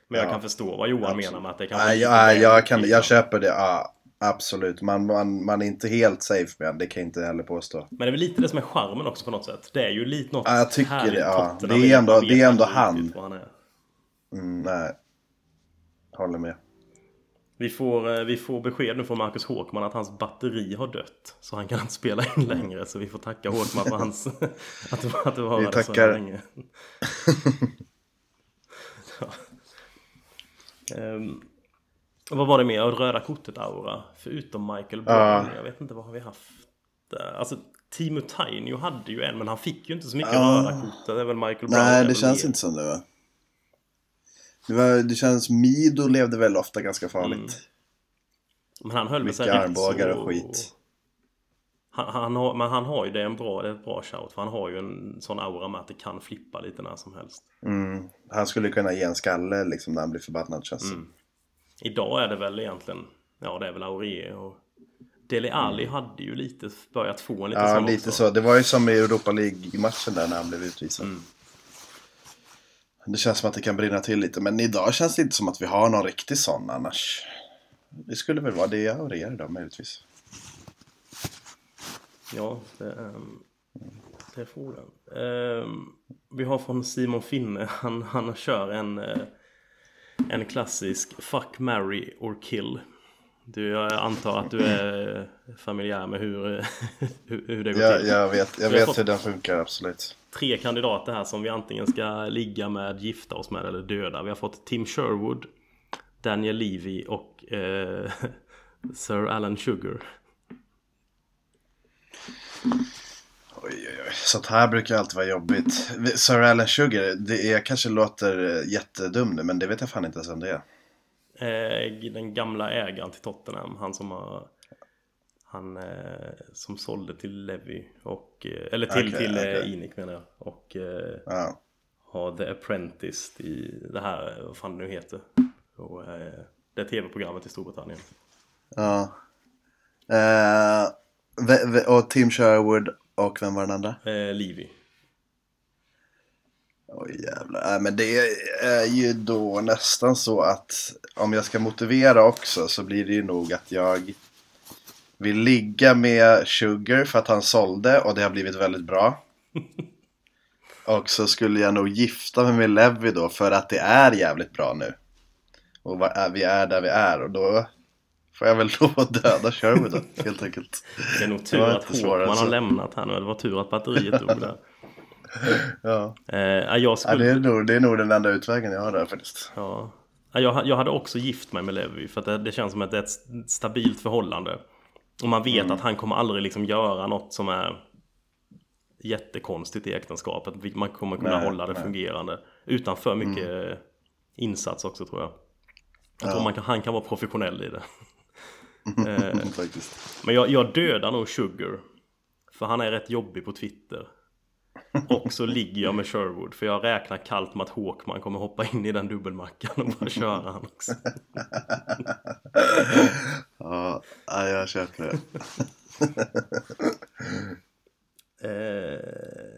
Men jag Ja, kan förstå vad Johan menar med att det kan vara Nej, lite jag, jag, kan, jag köper det. Ja, absolut. Man, man, man är inte helt safe med det. Det kan jag inte heller påstå. Men det är väl lite det som är charmen också på något sätt. Det är ju lite något Ja, jag tycker härligt det, ja. Det är ändå- det är ändå han. han är. Mm, nej. Håller med. Vi får, eh, vi får besked nu från Marcus Håkman att hans batteri har dött. Så han kan inte spela in längre. Så vi får tacka Håkman för hans... att att du var Vi så tackar. länge. ja. Ehm, vad var det mer? Röda kortet-aura. Förutom Michael Brown. Ja. Jag vet inte vad har vi haft där. Alltså Timo Tainio hade ju en men han fick ju inte så mycket röda kort. Det är väl Michael Brown. Nej, det känns mer. inte som det va? Det, var, det känns... Mido levde väl ofta ganska farligt. Mm. Men han höll Mycket sig armbågar så... och skit. Han, han har, men han har ju det är en bra, det är ett bra shout. För han har ju en sån aura med att det kan flippa lite när som helst. Mm. Han skulle kunna ge en skalle liksom när han blir förbannad känns Mm. Idag är det väl egentligen, ja det är väl Aurier och Dele Alli hade ju lite börjat få en lite Ja, lite också. så. Det var ju som i Europa League-matchen där när han blev utvisad. Mm. Det känns som att det kan brinna till lite. Men idag känns det inte som att vi har någon riktig sån annars. Det skulle väl vara det Aurier idag möjligtvis. Ja, det, ehm, det är frågan. Ehm, vi har från Simon Finne, han, han kör en, eh, en klassisk Fuck, marry or kill. Du, jag antar att du är familjär med hur, hur, det går Jag, till. jag vet, jag vet hur den funkar, absolut. tre kandidater här som vi antingen ska ligga med, gifta oss med eller döda. Vi har fått Tim Sherwood, Daniel Levy och eh, Sir Alan Sugar. Oj, oj, oj. Sånt här brukar alltid vara jobbigt. Sir Alan Sugar, det är, kanske låter eh, jättedum nu, men det vet jag fan inte ens om det är. Eh, den gamla ägaren till Tottenham, han som har han eh, som sålde till Levy och eh, eller till, Okej, till eh, okej. Inic menar jag och eh, Ja. har The Apprentice i det här, vad fan det nu heter. Och, eh, det tv-programmet i Storbritannien. ja. Och Tim Sherwood och vem var den andra? Eh, Levy. Oj jävlar. Nej, men det är ju då nästan så att om jag ska motivera också så blir det ju nog att jag vill ligga med Sugar för att han sålde och det har blivit väldigt bra. Och så skulle jag nog gifta mig med Levi då för att det är jävligt bra nu. Och vi är där vi är och då får jag väl lov att döda Sherwood då, helt enkelt. Det är nog tur att Håkman har så. lämnat här nu. Det var tur att batteriet dog där. Ja. Eh, ja, jag Ja, skulle... det, är nog, det är nog den enda utvägen jag har där faktiskt. Ja. Ja, Jag, jag hade också gift mig med Levi för att det, det känns som att det är ett stabilt förhållande. Och man vet att han kommer aldrig liksom göra något som är jättekonstigt i äktenskapet. Man kommer kunna Nej, hålla det nej. fungerande. Utan för mycket insats också tror jag. Jag tror man kan, han kan vara professionell i det. Eh. Men jag, jag dödar nog Sugar. För han är rätt jobbig på Twitter. Och så ligger jag med Sherwood. För jag räknar kallt med att Håkman kommer hoppa in i den dubbelmackan och bara köra han också. Ja, ja, jag köper det. Eh,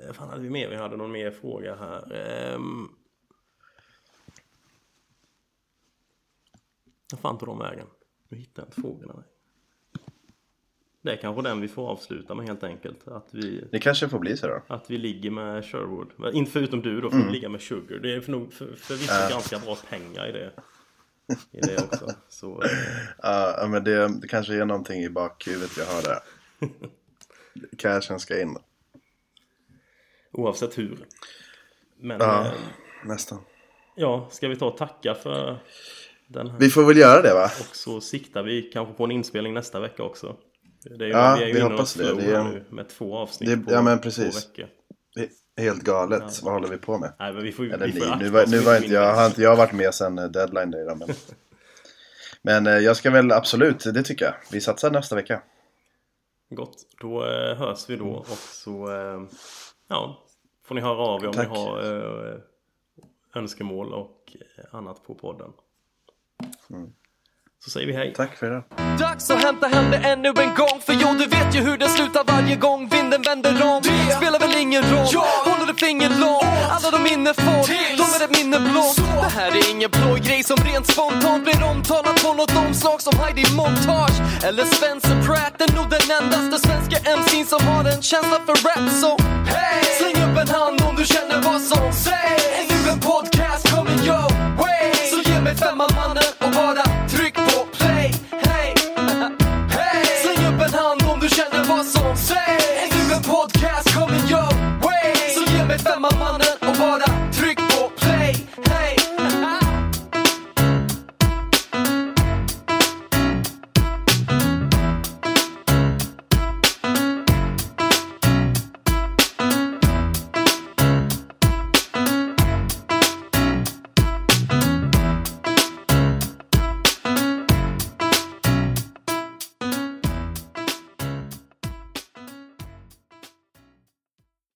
Eh, fan hade vi mer? Vi hade någon mer fråga här. Ehm... Vad fan tog de vägen? Nu hittar jag inte frågorna. Det är kanske den vi får avsluta med helt enkelt. Att vi, Det kanske får bli så då. att vi ligger med Sherwood. Inte förutom du då, för Mm. att ligga med Sugar. Det är för nog för, förvisso ganska bra pengar i det. I det också. Så, Ja, ja, men det, det kanske är någonting i bakhuvudet jag har där. Cashen ska in. oavsett hur. Men Ja. eh, Nästan. ja, ska vi ta och tacka för? Vi får väl göra det va? Och så siktar vi kanske på en inspelning nästa vecka också. Det är ju, Ja, vi är ju vi hoppas det. Det är- nu med två avsnitt det- på ja, men två precis. veckor. Det är Helt galet. Vad håller vi på med? Nej, men vi får, Eller vi får ni. Nu var, nu var inte jag, har inte jag varit med sen eh, deadline day då, men... Men eh, jag ska väl absolut, det tycker jag. Vi satsar nästa vecka. Gott, då eh, hörs vi då och så ja, får ni höra av er om Tack. ni har önskemål och annat på podden. Så säger vi hej. Mm. Tack för idag. Dags att hämta hem det ännu en gång För jo, du vet ju hur det slutar varje gång vinden vänder om. Det spelar väl ingen roll, håller ett finger långt. Alla de minne får, de är ett minne blått Det här är ingen blå grej som rent spontant blir omtalat på något omslag som Heidi Montage. Eller Spencer Pratt, är nog den endaste svenska MC'n som har en känsla för rap. Så hey! släng upp en hand om du känner vad som sägs. Ännu en podcast coming your way. Så med mannen och bara tryck på play. Hey, hey. Släng upp en hand om du känner vad som sägs. Är du en podcast coming your way? Så ge mig femma mannen